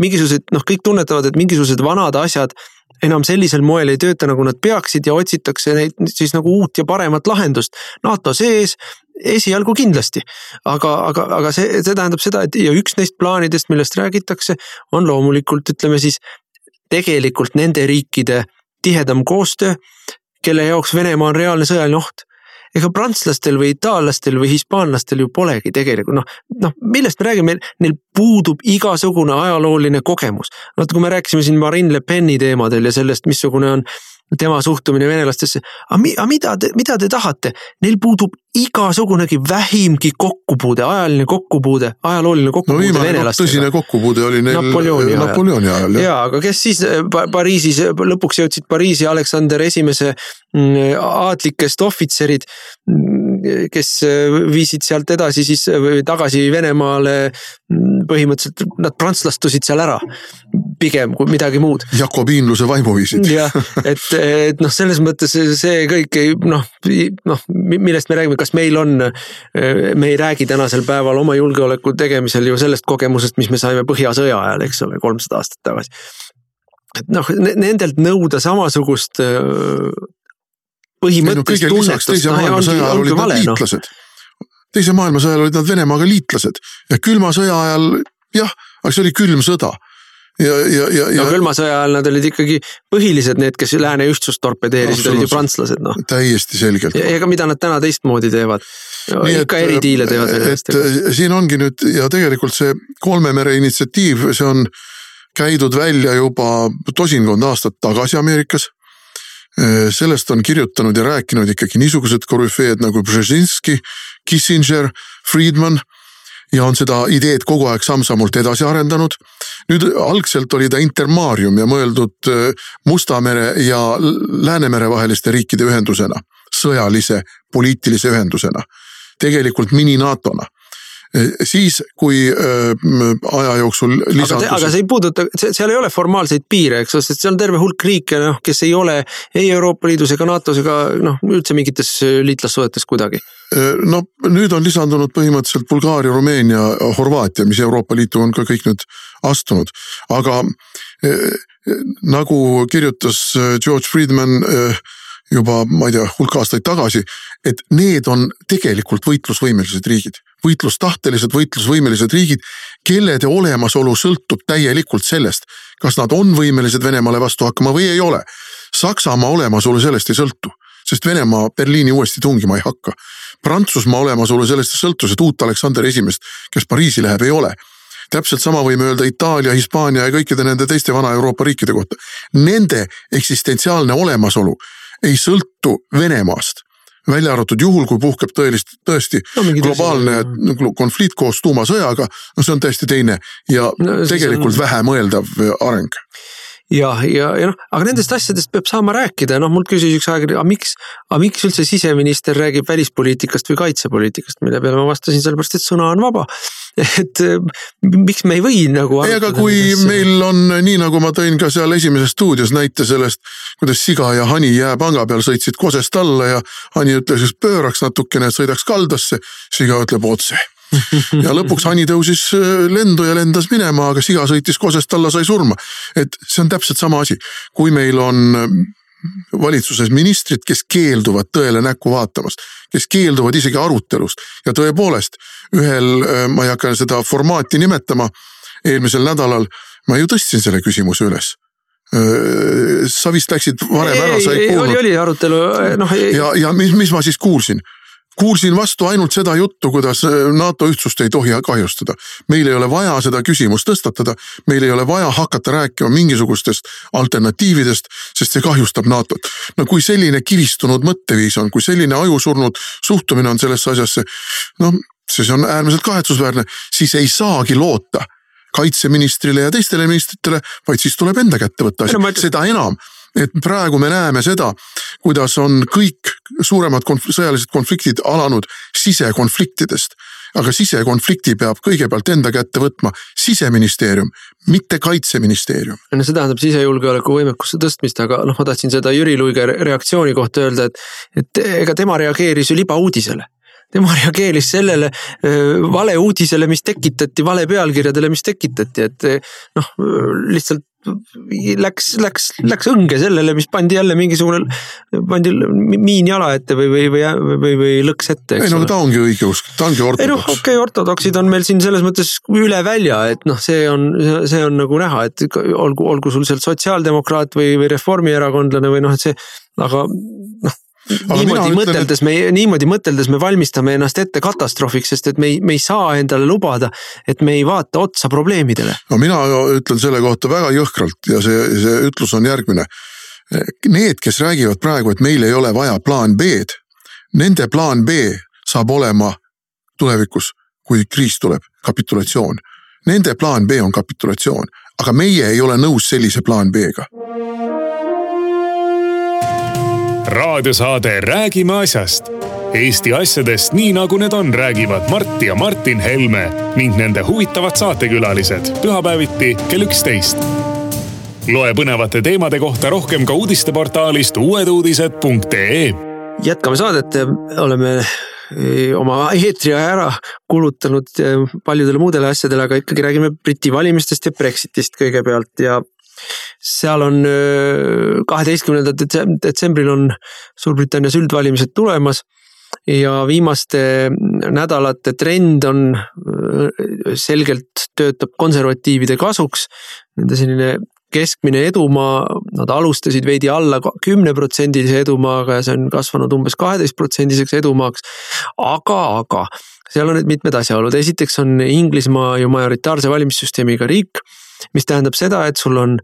mingisugused noh, kõik tunnetavad, et mingisugused vanad asjad enam sellisel moel ei tööta, nagu nad peaksid ja otsitakse neid siis nagu uut ja paremat lahendust. NATO sees esialgu kindlasti, aga, aga, aga see, see tähendab seda, et ja üks neist plaanidest, millest räägitakse, on loomulikult ütleme siis tegelikult nende riikide tihedam koostöö, kelle jaoks Venemaa on reaalne sõjaline oht ega prantslastel või itaallastel või hispaanlastel ju polegi tegelikult noh, noh millest me räägime, neil puudub igasugune ajalooline kogemus. vaata, kui me rääkisime siin Marine Le Peni teemadel ja sellest, missugune on tema suhtumine venelastesse. aga mi, mida te, mida te tahate? Neil puudub igasugunegi vähimgi kokkupuude, ajaline kokkupuude, ajalooline kokkupuude no, venelastega. tõsine kokkupuude oli neil Napoleoni ajal, Napoleoni ajal. ja, aga kes siis äh, Pariisis, lõpuks jõudsid Pariisi Aleksander Esimese mm, aadlikest ohvitserid mm, kes äh, viisid sealt edasi siis tagasi Venemaale. Mm, põhimõtteliselt nad prantslastusid seal ära pigem kui midagi muud. jakobiinluse vaimu viisid. jah, et, et noh, selles mõttes see kõik ei noh, noh, millest me räägime, kas meil on, me ei räägi tänasel päeval oma julgeoleku tegemisel ju sellest kogemusest, mis me saime Põhjasõja ajal, eks ole, kolmsada aastat tagasi. et noh, nendelt nõuda samasugust põhimõttelist no, tunnetust. teise maailmasõja ajal olid nad noh. liitlased no. teise maailmasõja ajal olid nad Venemaaga liitlased ja külma sõja ajal jah, aga see oli külm sõda ja, ja, ja, no külma sõja ajal nad olid ikkagi põhilised need, kes lääne ühtsust torpedeerisid, olid ju prantslased noh. täiesti selgelt. ja ega mida nad täna teistmoodi teevad. ikka eridiile teevad venelastega. et siin ongi nüüd ja tegelikult see kolme mere initsiatiiv, see on käidud välja juba tosinkond aastat tagasi Ameerikas. sellest on kirjutanud ja rääkinud ikkagi niisugused korüfeed nagu Brzezinski, Kissinger, Friedman ja on seda ideed kogu aeg samm-sammult edasi arendanud. Nüüd algselt oli ta intermaarium ja mõeldud äh, Musta mere ja Läänemere vaheliste riikide ühendusena, sõjalise poliitilise ühendusena, tegelikult mini-NATO-na siis, kui äh, aja jooksul lisandus. aga see ei puuduta, seal ei ole formaalseid piire, eks ole, sest seal on terve hulk riike, noh, kes ei ole ei Euroopa Liidus ega NATO-s ega noh, üldse mingites liitlassuhetes kuidagi. No nüüd on lisandunud põhimõtteliselt Bulgaaria, Rumeenia, Horvaatia, mis Euroopa Liitu on ka kõik nüüd astunud, aga nagu kirjutas George Friedman juba, ma ei tea, hulk aastaid tagasi, et need on tegelikult võitlusvõimelised riigid. võitlustahtelised, võitlusvõimelised riigid, kellede olemasolu sõltub täielikult sellest, kas nad on võimelised Venemaale vastu hakkama või ei ole. Saksamaa olemasolu sellest ei sõltu, sest Venemaa Berliini uuesti tungima ei hakka. Prantsusmaa olemasolu sellest ei sõltu, sest uut Aleksander Esimest, kes Pariisi läheb, ei ole täpselt sama võime öelda Itaalia, Hispaania ja kõikide nende teiste Vana-Euroopa riikide kohta. Nende eksistentsiaalne olemasolu ei sõltu Venemaast välja arvatud juhul, kui puhkeb tõelist, tõesti no, globaalne tõsi. konflikt koos tuumasõjaga, no see on täiesti teine ja no, tegelikult on... vähemõeldav areng ja, ja, ja noh, aga nendest asjadest peab saama rääkida, noh mult küsis üks ajakirjanik, aga miks, aga miks üldse siseminister räägib välispoliitikast või kaitsepoliitikast, mille peale ma vastasin, sellepärast et sõna on vaba et miks me ei või nagu. ei, aga kui nendesse... meil on nii, nagu ma tõin ka seal Esimeses stuudios näite sellest, kuidas siga ja hani jääpanga peal sõitsid kosest alla ja hani ütles, et pööraks natukene, et sõidaks kaldasse. siga ütleb otse ja lõpuks hani tõusis äh, lendu ja lendas minema, aga siga sõitis kosest alla, sai surma. et see on täpselt sama asi, kui meil on valitsuses ministrid, kes keelduvad tõele näkku vaatamast, kes keelduvad isegi arutelust ja tõepoolest ühel, äh, ma ei hakka seda formaati nimetama, eelmisel nädalal ma ju tõstsin selle küsimuse üles äh, sa vist läksid varem ära, sa ei kuulnud. oli, oli arutelu, noh. ja, ja mis, mis ma siis kuulsin? Kuulsin vastu ainult seda juttu, kuidas äh, NATO ühtsust ei tohi kahjustada. meil ei ole vaja seda küsimust tõstatada, meil ei ole vaja hakata rääkima mingisugustest alternatiividest, sest see kahjustab NATO-t. no kui selline kivistunud mõtteviis on, kui selline ajusurnud suhtumine on sellesse asjasse, noh, siis on äärmiselt kahetsusväärne, siis ei saagi loota kaitseministrile ja teistele ministritele, vaid siis tuleb enda kätte võtta asi, seda enam et praegu me näeme seda, kuidas on kõik suuremad konf sõjalised konfliktid alanud sisekonfliktidest. aga sisekonflikti peab kõigepealt enda kätte võtma siseministeerium, mitte kaitseministeerium. no see tähendab sisejulgeoleku võimekuse tõstmist, aga noh, ma tahtsin seda Jüri Luige reaktsiooni kohta öelda, et, et ega tema reageeris ju libauudisele tema reageeris sellele valeuudisele, mis tekitati, vale pealkirjadele, mis tekitati, et noh, lihtsalt läks, läks, läks õnge sellele, mis pandi jälle mingisugune, pandi miin jala ette või, või, või, või, või lõks ette. ei no aga ta ongi õigeusk, ta ongi ortodoks. ei noh, okei okay,, ortodoksid on meil siin selles mõttes üle välja, et noh, see on, see on nagu näha, et olgu, olgu sul seal sotsiaaldemokraat või, või reformierakondlane või noh, et see, aga noh niimoodi mõteldes et... me, niimoodi mõteldes me valmistame ennast ette katastroofiks, sest et me ei, me ei saa endale lubada, et me ei vaata otsa probleemidele. no mina ütlen selle kohta väga jõhkralt ja see, see ütlus on järgmine. Need, kes räägivad praegu, et meil ei ole vaja plaan B-d, nende plaan B saab olema tulevikus, kui kriis tuleb, kapitulatsioon. Nende plaan B on kapitulatsioon, aga meie ei ole nõus sellise plaan B-ga raadiosaade Räägime asjast. Eesti asjadest nii nagu need on, räägivad Mart ja Martin Helme ning nende huvitavad saatekülalised pühapäeviti kell üksteist. loe põnevate teemade kohta rohkem ka uudisteportaalist uueduudised.ee. jätkame saadet, oleme eh, oma eetriaja ära kulutanud eh, paljudele muudele asjadele, aga ikkagi räägime Briti valimistest ja Brexitist kõigepealt ja seal on kaheteistkümnendal detsembril on Suurbritannias üldvalimised tulemas ja viimaste nädalate trend on selgelt töötab konservatiivide kasuks. Nende selline keskmine edumaa, nad alustasid veidi alla kümneprotsendilise edumaaga ja see on kasvanud umbes kaheteistprotsendiseks edumaaks. aga, aga seal on nüüd mitmed asjaolud, esiteks on Inglismaa ju majoritaarse valimissüsteemiga riik mis tähendab seda, et sul on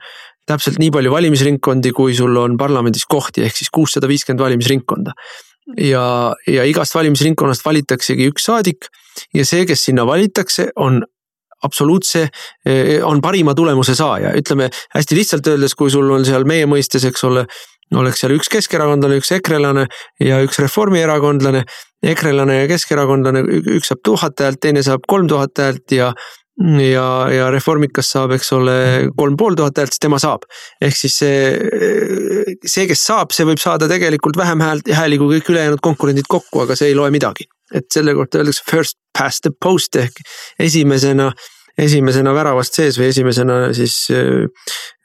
täpselt nii palju valimisringkondi, kui sul on parlamendis kohti, ehk siis kuussada viiskümmend valimisringkonda. ja, ja igast valimisringkonnast valitaksegi üks saadik ja see, kes sinna valitakse, on absoluutse, on parima tulemuse saaja, ütleme hästi lihtsalt öeldes, kui sul on seal meie mõistes, eks ole oleks seal üks keskerakondlane, üks ekrelane ja üks reformierakondlane. ekrelane ja keskerakondlane, üks saab tuhat häält, teine saab kolm tuhat häält ja ja, ja Reformikas saab, eks ole, kolm pool tuhat häält, siis tema saab. ehk siis see, see, kes saab, see võib saada tegelikult vähem häält, hääli kui kõik ülejäänud konkurendid kokku, aga see ei loe midagi. et selle kohta öeldakse first past the post ehk esimesena, esimesena väravast sees või esimesena siis äh,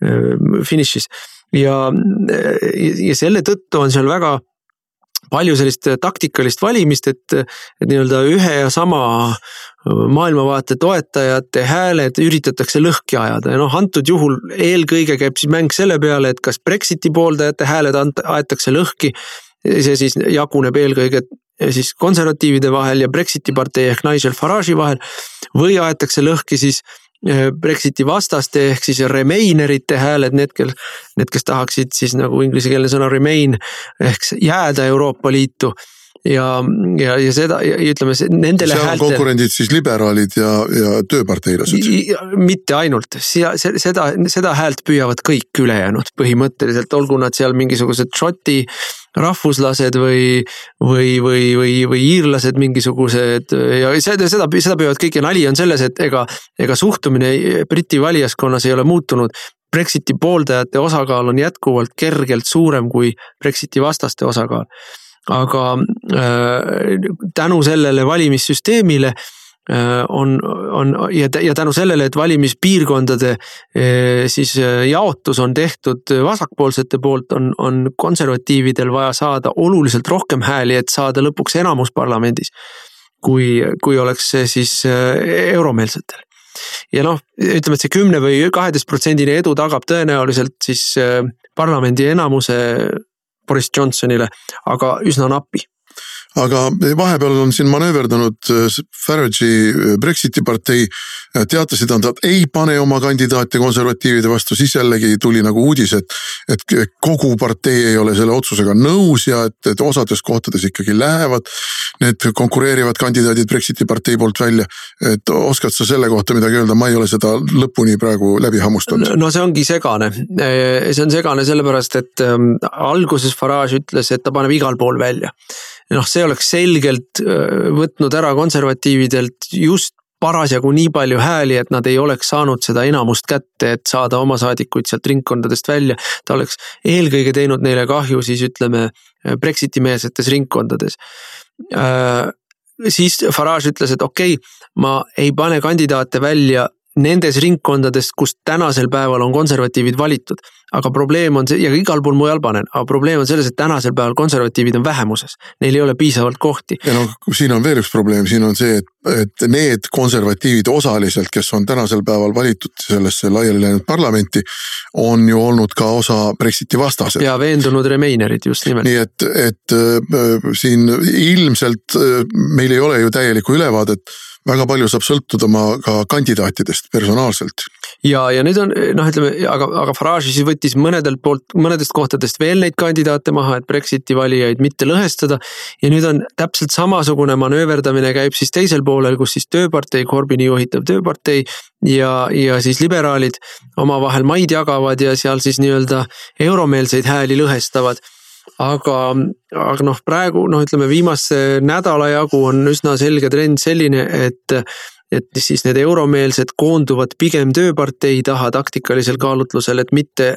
äh finišis. ja, ja selle tõttu on seal väga palju sellist taktikalist valimist, et, et nii-öelda ühe ja sama maailmavaate toetajate hääled üritatakse lõhki ajada ja noh, antud juhul eelkõige käib siis mäng selle peale, et kas Brexiti pooldajate hääled aetakse lõhki. see siis jaguneb eelkõige siis konservatiivide vahel ja Brexiti partei ehk Nigel Farage'i vahel või aetakse lõhki siis eh, Brexiti vastaste ehk siis remainerite hääled, need, kel, need, kes tahaksid siis nagu inglisekeelne sõna remain ehk jääda Euroopa Liitu ja, ja, ja seda ja ütleme nendele. seal on häälte... konkurendid siis liberaalid ja, ja tööparteilased. mitte ainult, seda, seda häält püüavad kõik ülejäänud põhimõtteliselt, olgu nad seal mingisugused Šoti rahvuslased või, või, või, või, või iirlased mingisugused ja seda, seda, seda püüavad kõik ja nali on selles, et ega, ega suhtumine Briti valijaskonnas ei ole muutunud. Brexiti pooldajate osakaal on jätkuvalt kergelt suurem kui Brexiti vastaste osakaal aga äh, tänu sellele valimissüsteemile äh, on, on ja, ja tänu sellele, et valimispiirkondade äh, siis jaotus on tehtud vasakpoolsete poolt, on, on konservatiividel vaja saada oluliselt rohkem hääli, et saada lõpuks enamus parlamendis. kui, kui oleks see siis euromeelsetel ja noh, ütleme, et see kümne või kaheteist protsendine edu tagab tõenäoliselt siis parlamendi enamuse Boris Johnsonile, aga üsna napi aga vahepeal on siin manööverdanud äh, Farage'i äh, Brexiti partei, äh, teatasid nad, et ei pane oma kandidaate konservatiivide vastu, siis jällegi tuli nagu uudis, et. et kogu partei ei ole selle otsusega nõus ja et, et osades kohtades ikkagi lähevad need konkureerivad kandidaadid Brexiti partei poolt välja. et oskad sa selle kohta midagi öelda, ma ei ole seda lõpuni praegu läbi hammustanud. no see ongi segane, see on segane sellepärast, et ähm, alguses Farage ütles, et ta paneb igal pool välja noh, see oleks selgelt võtnud ära konservatiividelt just parasjagu nii palju hääli, et nad ei oleks saanud seda enamust kätte, et saada oma saadikuid sealt ringkondadest välja. ta oleks eelkõige teinud neile kahju siis ütleme Brexiti meelsetes ringkondades siis Farage ütles, et okei okay,, ma ei pane kandidaate välja nendes ringkondades, kus tänasel päeval on konservatiivid valitud. aga probleem on see ja igal pool mujal panen, aga probleem on selles, et tänasel päeval konservatiivid on vähemuses. Neil ei ole piisavalt kohti. ja noh, siin on veel üks probleem, siin on see, et, et need konservatiivid osaliselt, kes on tänasel päeval valitud sellesse laiali läinud parlamenti. on ju olnud ka osa Brexiti vastased. ja veendunud remainerid just nimelt. nii et, et äh, siin ilmselt äh, meil ei ole ju täielikku ülevaadet väga palju saab sõltuda oma ka kandidaatidest personaalselt. ja, ja nüüd on noh, ütleme, aga, aga Farage siis võttis mõnedelt poolt, mõnedest kohtadest veel neid kandidaate maha, et Brexiti valijaid mitte lõhestada. ja nüüd on täpselt samasugune manööverdamine käib siis teisel poolel, kus siis tööpartei, Corbyni juhitav tööpartei ja, ja siis liberaalid omavahel maid jagavad ja seal siis nii-öelda euromeelseid hääli lõhestavad aga, aga noh, praegu noh, ütleme viimase nädala jagu on üsna selge trend selline, et et siis need euromeelsed koonduvad pigem tööpartei taha taktikalisel kaalutlusel, et mitte,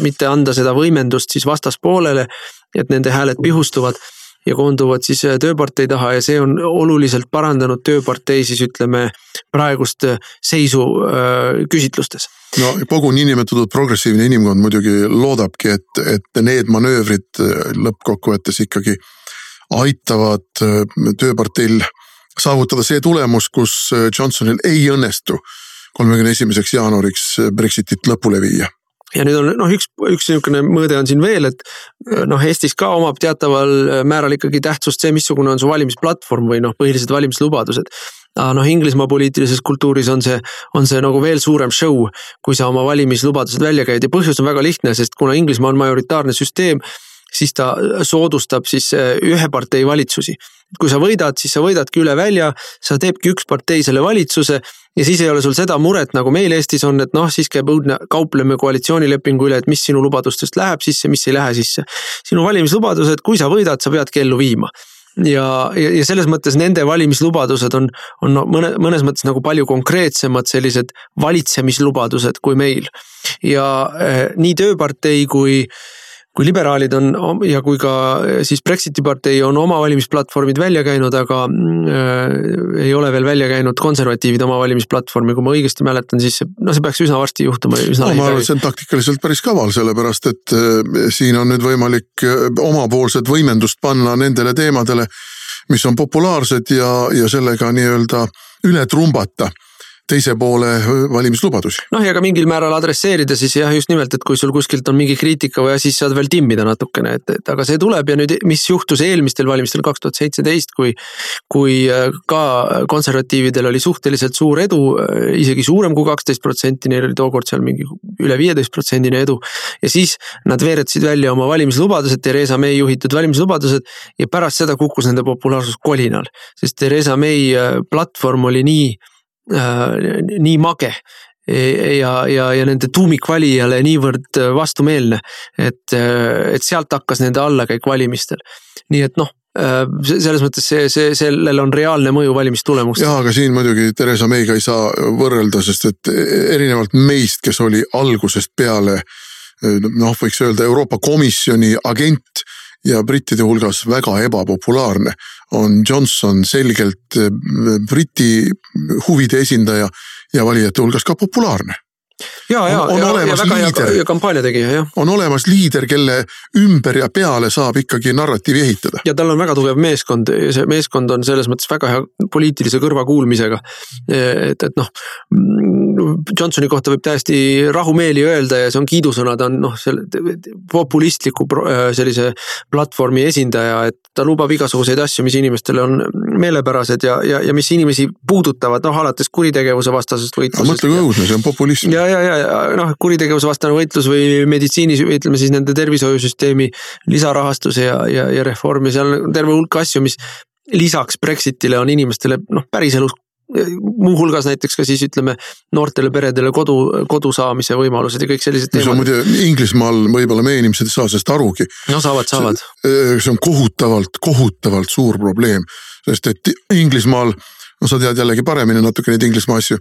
mitte anda seda võimendust siis vastaspoolele. et nende hääled pihustuvad ja koonduvad siis tööpartei taha ja see on oluliselt parandanud tööpartei siis ütleme praegust seisu äh, küsitlustes no kogu niinimetatud progressiivne inimkond muidugi loodabki, et, et need manöövrid äh, lõppkokkuvõttes ikkagi aitavad äh, tööparteil saavutada see tulemus, kus äh, Johnsonil ei õnnestu kolmekümne esimeseks jaanuariks Brexitit lõpule viia. Ja nüüd on noh, üks, üks niisugune mõõde on siin veel, et noh, Eestis ka omab teataval määral ikkagi tähtsust see, missugune on su valimisplatvorm või noh, põhilised valimislubadused aga noh, Inglismaa poliitilises kultuuris on see, on see nagu veel suurem show, kui sa oma valimislubadused välja käid. Ja põhjus on väga lihtne, sest kuna Inglismaa on majoritaarne süsteem siis ta soodustab siis ühe partei valitsusi. Kui sa võidad, siis sa võidadki üle välja, sa teebki üks partei selle valitsuse ja siis ei ole sul seda muret, nagu meil Eestis on, et noh, siis käib õudne, kaupleme koalitsioonilepingu üle, et mis sinu lubadustest läheb sisse, mis ei lähe sisse. sinu valimislubadused, kui sa võidad, sa peadki ellu viima ja, ja, ja selles mõttes nende valimislubadused on, on mõne, mõnes mõttes nagu palju konkreetsemad sellised valitsemislubadused kui meil. ja eh, nii Tööpartei kui äh, kui liberaalid on ja kui ka eh, siis Brexiti partei on oma valimisplatvormid välja käinud, aga äh, ei ole veel välja käinud konservatiivid oma valimisplatvormi, kui ma õigesti mäletan, siis no see peaks üsna varsti juhtuma. no ma arvan, et see on taktikaliselt päris kaval, sellepärast et äh, siin on nüüd võimalik omapoolset võimendust panna nendele teemadele, mis on populaarsed ja, ja sellega nii-öelda üle trumbata teise poole valimislubadusi. noh, ja ka mingil määral adresseerida siis jah, just nimelt, et kui sul kuskilt on mingi kriitika asi, siis saad veel timmida natukene, et, et aga see tuleb ja nüüd, mis juhtus eelmistel valimistel kaks tuhat seitseteist, kui. kui ka konservatiividel oli suhteliselt suur edu, isegi suurem kui kaksteist protsenti, neil oli tookord seal mingi üle viieteist protsendine edu. ja siis nad veeretasid välja oma valimislubadused, Theresa May juhitud valimislubadused ja pärast seda kukkus nende populaarsus kolinal, sest Theresa May platvorm oli nii Äh, nii mage e, ja, ja, ja nende tuumikvalijale niivõrd vastumeelne, et, et sealt hakkas nende allakäik valimistel. nii et noh, äh, selles mõttes see, see, sellel on reaalne mõju valimistulemustele. jaa, aga siin muidugi Theresa Mayga ei saa võrrelda, sest et erinevalt meist, kes oli algusest peale noh, võiks öelda Euroopa Komisjoni agent ja brittide hulgas väga ebapopulaarne, on Johnson selgelt eh, Briti huvide esindaja ja valijate hulgas ka populaarne ja, ja, ja, ja väga liider, hea kampaania tegija, jah. on olemas liider, kelle ümber ja peale saab ikkagi narratiivi ehitada. ja tal on väga tugev meeskond ja see meeskond on selles mõttes väga hea poliitilise kõrvakuulmisega. et, et noh, Johnsoni kohta võib täiesti rahumeeli öelda ja see on kiidusõna, ta on noh, selle populistliku sellise platvormi esindaja, et ta lubab igasuguseid asju, mis inimestele on meelepärased ja, ja, ja mis inimesi puudutavad, noh alates kuritegevuse vastasest võitlusest. mõtle kui õudne, see on populism. ja, ja, ja noh, kuritegevuse vastane võitlus või meditsiinis, ütleme siis nende tervishoiusüsteemi lisarahastus ja, ja, ja reform ja seal on terve hulk asju, mis lisaks Brexitile on inimestele noh, päriselus muuhulgas näiteks ka siis ütleme noortele peredele kodu, kodu saamise võimalused ja kõik sellised teemad. muide Inglismaal võib-olla meie inimesed ei saa sellest arugi. no saavad, saavad. see on kohutavalt, kohutavalt suur probleem, sest et Inglismaal no sa tead jällegi paremini natuke neid Inglismaa asju.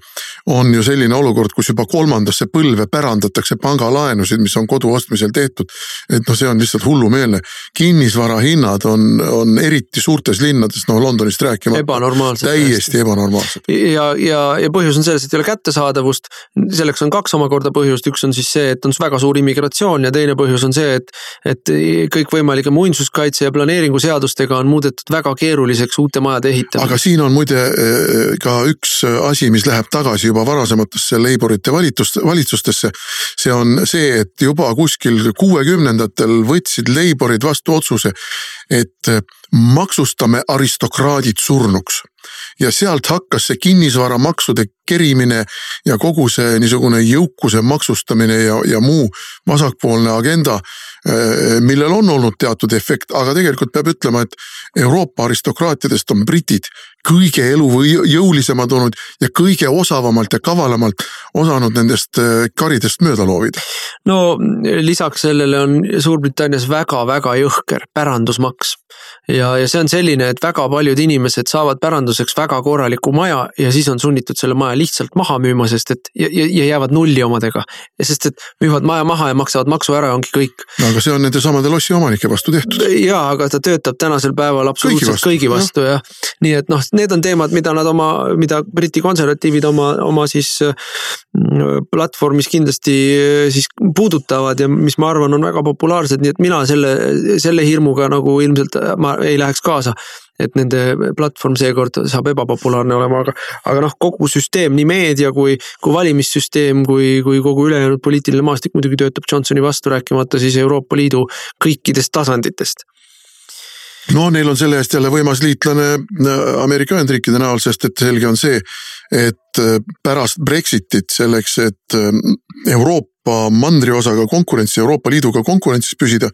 on ju selline olukord, kus juba kolmandasse põlve pärandatakse pangalaenusid, mis on kodu ostmisel tehtud. et noh, see on lihtsalt hullumeelne. kinnisvarahinnad on, on eriti suurtes linnades, no Londonist rääkimata. ebanormaalsed. täiesti ebanormaalsed. ja, ja, ja põhjus on selles, et ei ole kättesaadavust. selleks on kaks omakorda põhjust, üks on siis see, et on väga suur immigratsioon ja teine põhjus on see, et, et kõikvõimalike muinsuskaitse ja planeeringuseadustega on muudetud väga keeruliseks uute majade ehitamine. aga siin on muide ka üks asi, mis läheb tagasi juba varasematesse Leiborite valitust, valitsustesse. see on see, et juba kuskil kuuekümnendatel võtsid Leiborid vastu otsuse, et maksustame aristokraadid surnuks ja sealt hakkas see kinnisvaramaksude kerimine ja kogu see niisugune jõukuse maksustamine ja, ja muu vasakpoolne agenda millel on olnud teatud efekt, aga tegelikult peab ütlema, et Euroopa aristokraatidest on britid kõige elujõulisemad olnud ja kõige osavamalt ja kavalamalt osanud nendest äh, karidest mööda loovida. no lisaks sellele on Suurbritannias väga-väga jõhker pärandusmaks ja, ja see on selline, et väga paljud inimesed saavad päranduseks väga korraliku maja ja siis on sunnitud selle maja lihtsalt maha müüma, sest et ja, ja, ja jäävad nulli omadega. sest et müüvad maja maha ja maksavad maksu ära ja ongi kõik. no aga see on nende samade lossiomanike vastu tehtud. jaa, aga ta töötab tänasel päeval absoluutselt kõigi vastu, kõigi vastu jah ja.. nii et noh, need on teemad, mida nad oma, mida Briti konservatiivid oma, oma siis mm, platvormis kindlasti siis puudutavad ja mis ma arvan, on väga populaarsed, nii et mina selle, selle hirmuga nagu ilmselt ma ei läheks kaasa. et nende platvorm seekord saab ebapopulaarne olema, aga, aga noh, kogu süsteem, nii meedia kui, kui valimissüsteem, kui, kui kogu ülejäänud poliitiline maastik muidugi töötab Johnsoni vastu, rääkimata siis Euroopa Liidu kõikidest tasanditest no neil on selle eest jälle võimas liitlane äh, Ameerika Ühendriikide näol, sest et selge on see, et äh, pärast Brexitit selleks, et äh, Euroopa mandriosaga konkurentsi, Euroopa Liiduga konkurentsis püsida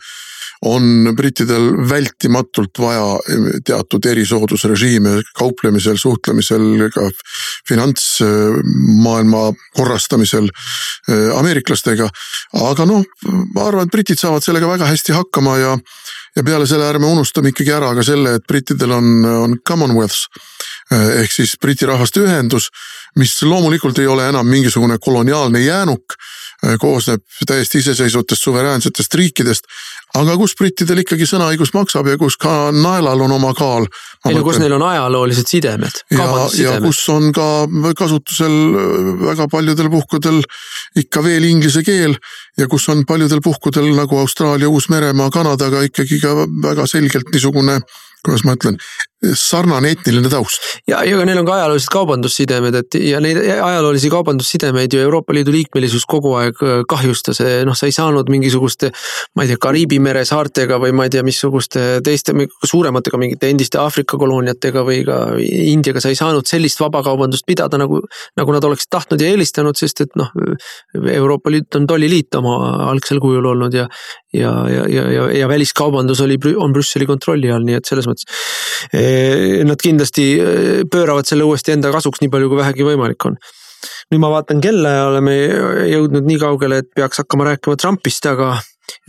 on brittidel vältimatult vaja teatud erisoodusrežiime kauplemisel, suhtlemisel, ka finantsmaailma korrastamisel ameeriklastega. aga noh, ma arvan, et britid saavad sellega väga hästi hakkama ja, ja peale selle ärme unustame ikkagi ära ka selle, et brittidel on, on Commonwealth ehk siis Briti rahvaste ühendus, mis loomulikult ei ole enam mingisugune koloniaalne jäänuk koosneb täiesti iseseisvatest suveräänsetest riikidest. aga kus brittidel ikkagi sõnaõigus maksab ja kus ka naelal on oma kaal. ei no kus neil on ajaloolised sidemed. ja, ja kus on ka kasutusel äh, väga paljudel puhkudel ikka veel inglise keel ja kus on paljudel puhkudel nagu Austraalia, Uus-Meremaa, Kanadaga ikkagi ka väga selgelt niisugune kuidas ma ütlen, sarnane etniline taust. ja, ja neil on ka ajaloolised kaubandussidemed, et ja neid ajaloolisi kaubandussidemeid ju Euroopa Liidu liikmelisus kogu aeg äh, kahjustas, noh, sa ei saanud mingisuguste. ma ei tea, Kariibi mere saartega või ma ei tea, missuguste teiste suurematega mingite endiste Aafrika kolooniatega või ka Indiaga, sa ei saanud sellist vabakaubandust pidada nagu. nagu nad oleksid tahtnud ja eelistanud, sest et noh, Euroopa Liit on tolliliit oma algsel kujul olnud ja. ja, ja, ja, ja, ja väliskaubandus oli, on Brüsseli kontrolli all, nii et selles mõttes Eh, nad kindlasti eh, pööravad selle uuesti enda kasuks nii palju, kui vähegi võimalik on. Nüüd ma vaatan kella ja oleme jõudnud nii kaugele, et peaks hakkama rääkima Trumpist, aga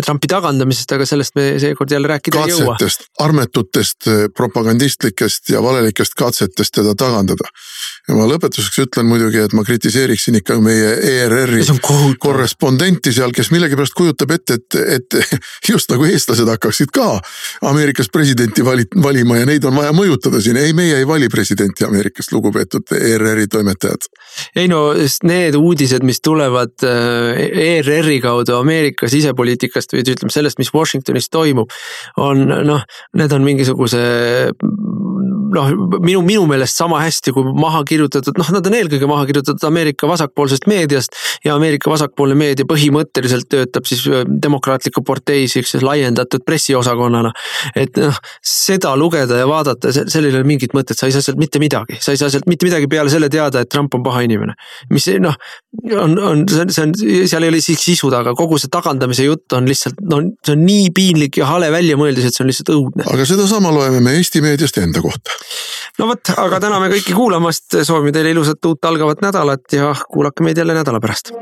Trumpi tagandamisest, aga sellest me seekord jälle rääkida katsetest, ei jõua. armetutest eh, propagandistlikest ja valelikest katsetest teda tagandada ja ma lõpetuseks ütlen muidugi, et ma kritiseeriksin ikka meie ERR-i korrespondenti seal, kes millegipärast kujutab ette, et, et just nagu eestlased hakkaksid ka Ameerikas presidenti vali, valima ja neid on vaja mõjutada siin. ei, meie ei vali presidenti Ameerikas, lugupeetud ERR-i toimetajad. ei no need uudised, mis tulevad ERR-i kaudu Ameerika sisepoliitikast või ütleme sellest, mis Washingtonis toimub, on noh, need on mingisuguse noh, minu, minu meelest sama hästi kui maha kirjutatud, noh, nad on eelkõige maha kirjutatud Ameerika vasakpoolsest meediast. ja Ameerika vasakpoolne meedia põhimõtteliselt töötab siis äh, demokraatliku partei siukses laiendatud pressiosakonnana. et noh, seda lugeda ja vaadata, sellel ei ole mingit mõtet, sa ei saa sealt mitte midagi, sa ei saa sealt mitte midagi peale selle teada, et Trump on paha inimene. mis noh, on, on, see on, see on, seal ei ole isegi sisu taga, kogu see tagandamise jutt on lihtsalt, no see on nii piinlik ja hale väljamõeldis, et see on lihtsalt õudne. aga sedasama loeme me Eesti meediast enda kohta no vot, aga täname kõiki kuulamast, soovime teile ilusat uut algavat nädalat ja kuulake meid jälle nädala pärast.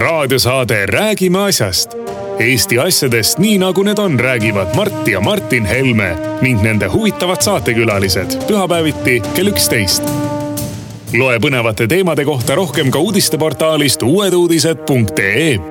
raadiosaade Räägime asjast. Eesti asjadest nii nagu need on, räägivad Mart ja Martin Helme ning nende huvitavad saatekülalised pühapäeviti kell üksteist. loe põnevate teemade kohta rohkem ka uudisteportaalist uueduudised.ee